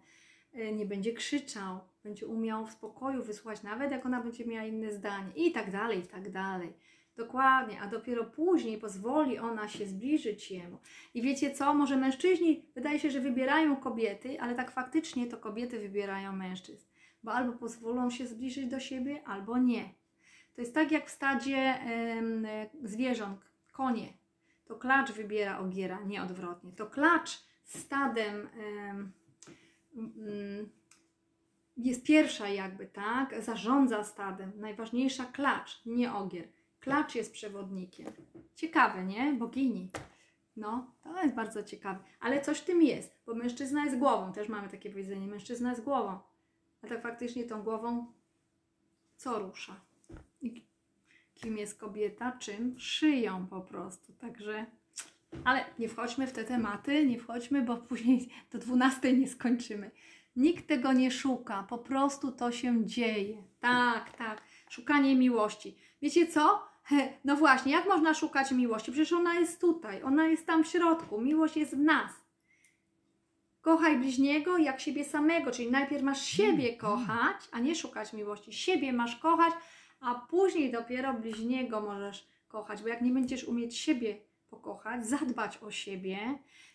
E, Nie będzie krzyczał, będzie umiał w spokoju wysłuchać, nawet jak ona będzie miała inne zdanie, i tak dalej, i tak dalej. Dokładnie, a dopiero później pozwoli ona się zbliżyć jemu. I wiecie co? Może mężczyźni wydaje się, że wybierają kobiety, ale tak faktycznie to kobiety wybierają mężczyzn, bo albo pozwolą się zbliżyć do siebie, albo nie. To jest tak jak w stadzie zwierząt, konie. To klacz wybiera ogiera, nie odwrotnie. To klacz stadem em, mm, jest pierwsza jakby, tak? Zarządza stadem. Najważniejsza klacz, nie ogier. Klacz jest przewodnikiem. Ciekawe, nie? Bogini. No, to jest bardzo ciekawe. Ale coś w tym jest, bo mężczyzna jest głową. Też mamy takie powiedzenie, mężczyzna jest głową. A tak faktycznie tą głową co rusza? Kim jest kobieta? Czym? Szyją po prostu. Także... Ale nie wchodźmy w te tematy, nie wchodźmy, bo (laughs) później do 12 nie skończymy. Nikt tego nie szuka, po prostu to się dzieje. Tak, tak. Szukanie miłości. Wiecie co? No właśnie, jak można szukać miłości? Przecież ona jest tutaj, ona jest tam w środku. Miłość jest w nas. Kochaj bliźniego jak siebie samego, czyli najpierw masz siebie kochać, a nie szukać miłości. Siebie masz kochać, a później dopiero bliźniego możesz kochać, bo jak nie będziesz umieć siebie pokochać, zadbać o siebie,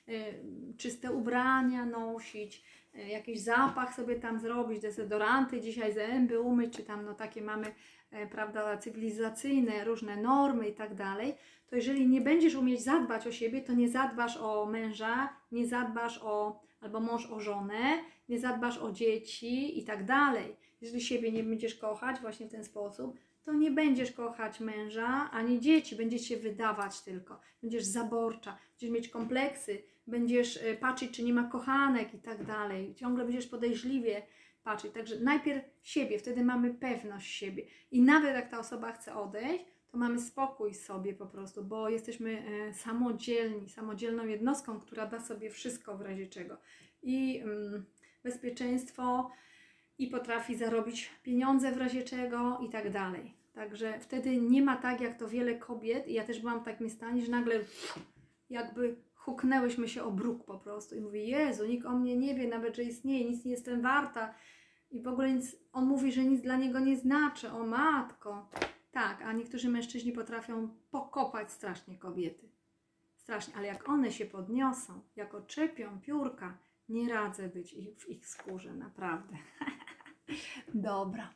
y, czyste ubrania nosić, y, jakiś zapach sobie tam zrobić, dezodoranty dzisiaj, zęby umyć, czy tam no takie mamy, e, prawda, cywilizacyjne, różne normy i tak dalej, to jeżeli nie będziesz umieć zadbać o siebie, to nie zadbasz o męża, nie zadbasz o, albo mąż o żonę, nie zadbasz o dzieci i tak dalej. Jeżeli siebie nie będziesz kochać właśnie w ten sposób, to nie będziesz kochać męża ani dzieci, będziesz się wydawać tylko. Będziesz zaborcza, będziesz mieć kompleksy, będziesz y, patrzeć, czy nie ma kochanek i tak dalej. Ciągle będziesz podejrzliwie patrzeć. Także najpierw siebie, wtedy mamy pewność siebie. I nawet jak ta osoba chce odejść, to mamy spokój sobie po prostu, bo jesteśmy e, samodzielni, samodzielną jednostką, która da sobie wszystko w razie czego. I mm, bezpieczeństwo, i potrafi zarobić pieniądze w razie czego i tak dalej. Także wtedy nie ma tak, jak to wiele kobiet, i ja też byłam w takim stanie, że nagle jakby huknęłyśmy się o bruk po prostu i mówi, Jezu, nikt o mnie nie wie nawet, że istnieje, nic nie jestem warta i w ogóle nic, on mówi, że nic dla niego nie znaczy, o matko. Tak, a niektórzy mężczyźni potrafią pokopać strasznie kobiety. Strasznie, ale jak one się podniosą, jak oczepią piórka, nie radzę być w ich skórze, naprawdę. (laughs) Dobra.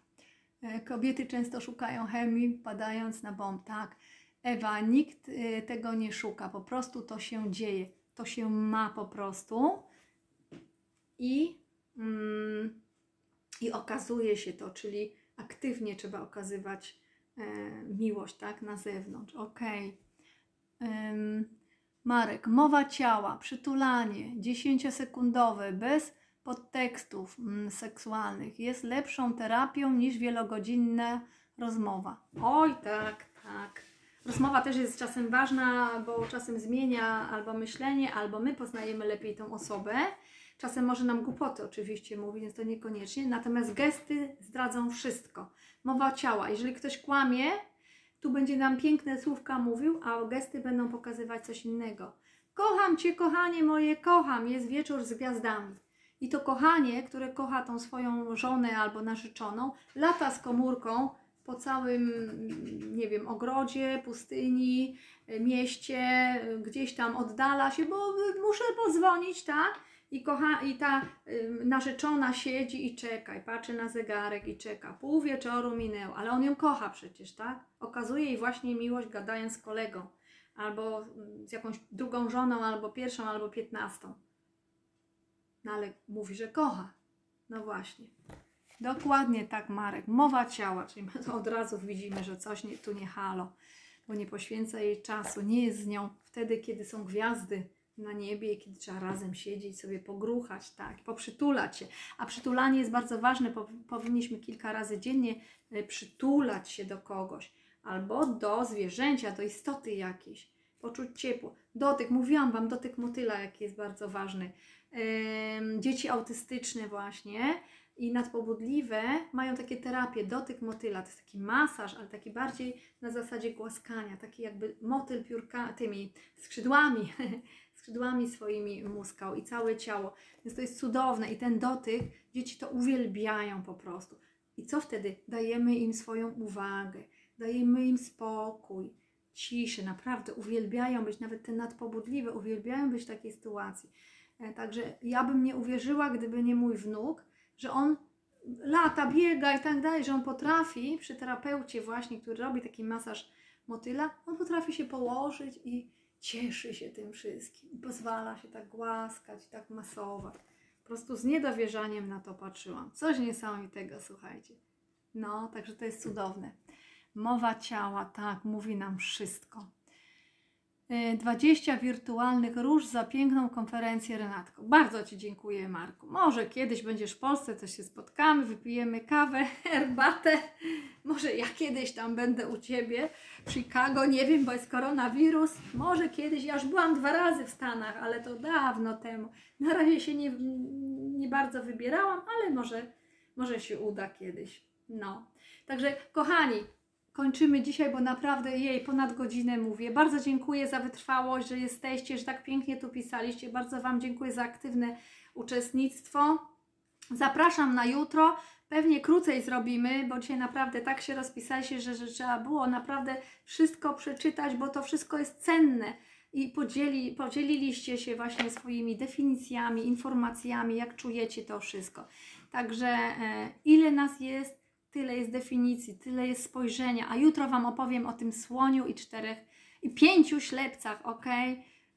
E, Kobiety często szukają chemii, padając na bomb. Tak, Ewa, nikt y, tego nie szuka, po prostu to się dzieje. To się ma po prostu i, mm, i okazuje się to, czyli aktywnie trzeba okazywać e, miłość, tak, na zewnątrz. Ym, Marek, mowa ciała, przytulanie 10-sekundowe, bez podtekstów mm, seksualnych jest lepszą terapią niż wielogodzinna rozmowa. Oj, tak, tak. Rozmowa też jest czasem ważna, bo czasem zmienia albo myślenie, albo my poznajemy lepiej tą osobę. Czasem może nam głupoty oczywiście mówi, więc to niekoniecznie. Natomiast gesty zdradzą wszystko. Mowa ciała. Jeżeli ktoś kłamie, tu będzie nam piękne słówka mówił, a gesty będą pokazywać coś innego. Kocham Cię, kochanie moje, kocham. Jest wieczór z gwiazdami. I to kochanie, które kocha tą swoją żonę albo narzeczoną, lata z komórką po całym, nie wiem, ogrodzie, pustyni, mieście, gdzieś tam oddala się, bo muszę pozwonić, tak? I, kocha, I ta y, narzeczona siedzi i czeka, i patrzy na zegarek i czeka. Pół wieczoru minęło, ale on ją kocha przecież, tak? Okazuje jej właśnie miłość gadając z kolegą, albo mm, z jakąś drugą żoną, albo pierwszą, albo piętnastą. No ale mówi, że kocha. No właśnie. Dokładnie tak, Marek. Mowa ciała, czyli my od razu widzimy, że coś nie, tu nie halo, bo nie poświęca jej czasu, nie jest z nią wtedy, kiedy są gwiazdy na niebie, kiedy trzeba razem siedzieć, sobie pogruchać, tak, poprzytulać się. A przytulanie jest bardzo ważne, po, powinniśmy kilka razy dziennie e, przytulać się do kogoś albo do zwierzęcia, do istoty jakiejś, poczuć ciepło. Dotyk, mówiłam Wam, dotyk motyla, jaki jest bardzo ważny. Dzieci autystyczne właśnie i nadpobudliwe mają takie terapie, dotyk motyla, to jest taki masaż, ale taki bardziej na zasadzie głaskania, taki jakby motyl piórka, tymi skrzydłami, (laughs) skrzydłami swoimi muskał i całe ciało. Więc to jest cudowne i ten dotyk, dzieci to uwielbiają po prostu. I co wtedy? Dajemy im swoją uwagę, dajemy im spokój, ciszę, naprawdę uwielbiają być, nawet te nadpobudliwe uwielbiają być w takiej sytuacji. E, Także ja bym nie uwierzyła, gdyby nie mój wnuk, że on lata, biega i tak dalej, że on potrafi przy terapeucie właśnie, który robi taki masaż motyla, on potrafi się położyć i cieszy się tym wszystkim. Pozwala się tak głaskać, tak masować. Po prostu z niedowierzaniem na to patrzyłam. Coś niesamowitego, słuchajcie. No, także to jest cudowne. Mowa ciała, tak, mówi nam wszystko. Y, 20 wirtualnych róż za piękną konferencję Renatko. Bardzo Ci dziękuję, Marku. Może kiedyś będziesz w Polsce, to się spotkamy, wypijemy kawę, (laughs) herbatę. Może ja kiedyś tam będę u Ciebie w Chicago, nie wiem, bo jest koronawirus. Może kiedyś, ja już byłam dwa razy w Stanach, ale to dawno temu. Na razie się nie, nie bardzo wybierałam, ale może, może się uda kiedyś. No. Także, kochani, kończymy dzisiaj, bo naprawdę jej ponad godzinę mówię. Bardzo dziękuję za wytrwałość, że jesteście, że tak pięknie tu pisaliście. Bardzo Wam dziękuję za aktywne uczestnictwo. Zapraszam na jutro. Pewnie krócej zrobimy, bo dzisiaj naprawdę tak się rozpisaliście, że, że trzeba było naprawdę wszystko przeczytać, bo to wszystko jest cenne. I podzieli, podzieliliście się właśnie swoimi definicjami, informacjami, jak czujecie to wszystko. Także e, ile nas jest, tyle jest definicji, tyle jest spojrzenia. A jutro Wam opowiem o tym słoniu i czterech, i pięciu ślepcach, ok?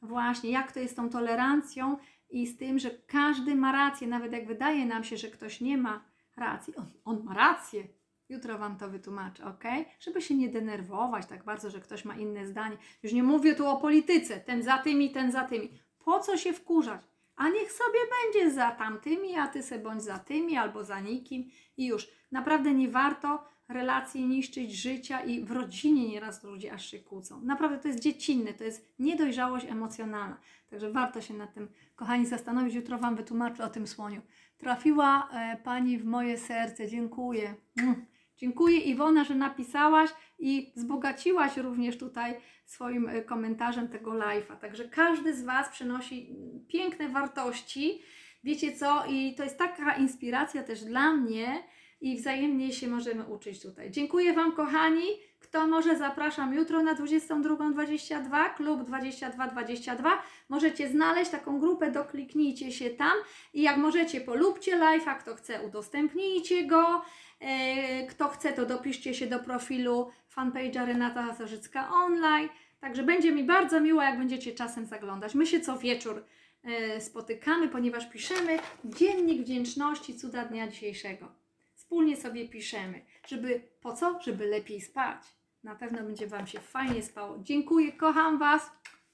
Właśnie, jak to jest z tą tolerancją i z tym, że każdy ma rację, nawet jak wydaje nam się, że ktoś nie ma racji. On, on ma rację. Jutro Wam to wytłumaczę, ok? Żeby się nie denerwować tak bardzo, że ktoś ma inne zdanie. Już nie mówię tu o polityce, ten za tymi, ten za tymi. Po co się wkurzać? A niech sobie będzie za tamtymi, a ty se bądź za tymi albo za nikim i już. Naprawdę nie warto relacji niszczyć, życia i w rodzinie nieraz ludzie aż się kłócą. Naprawdę to jest dziecinne, to jest niedojrzałość emocjonalna. Także warto się nad tym, kochani, zastanowić. Jutro Wam wytłumaczę o tym słoniu. Trafiła e, Pani w moje serce. Dziękuję. Mm. Dziękuję Iwona, że napisałaś i wzbogaciłaś również tutaj swoim e, komentarzem tego live'a. Także każdy z Was przynosi piękne wartości. Wiecie co? I to jest taka inspiracja też dla mnie i wzajemnie się możemy uczyć tutaj. Dziękuję Wam, kochani. Kto może, zapraszam jutro na 22.22, klub 2222. Możecie znaleźć taką grupę, dokliknijcie się tam i jak możecie, polubcie live'a, kto chce, udostępnijcie go. E, Kto chce, to dopiszcie się do profilu fanpage'a Renata Zarzycka Online. Także będzie mi bardzo miło, jak będziecie czasem zaglądać. My się co wieczór e, spotykamy, ponieważ piszemy dziennik wdzięczności cuda dnia dzisiejszego. Wspólnie sobie piszemy, żeby po co? Żeby lepiej spać. Na pewno będzie Wam się fajnie spało. Dziękuję, kocham Was.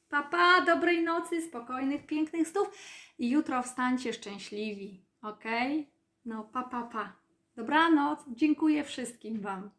Papa, pa, dobrej nocy, spokojnych, pięknych snów i jutro wstańcie szczęśliwi, ok? No, pa, pa, pa. Dobranoc, dziękuję wszystkim Wam.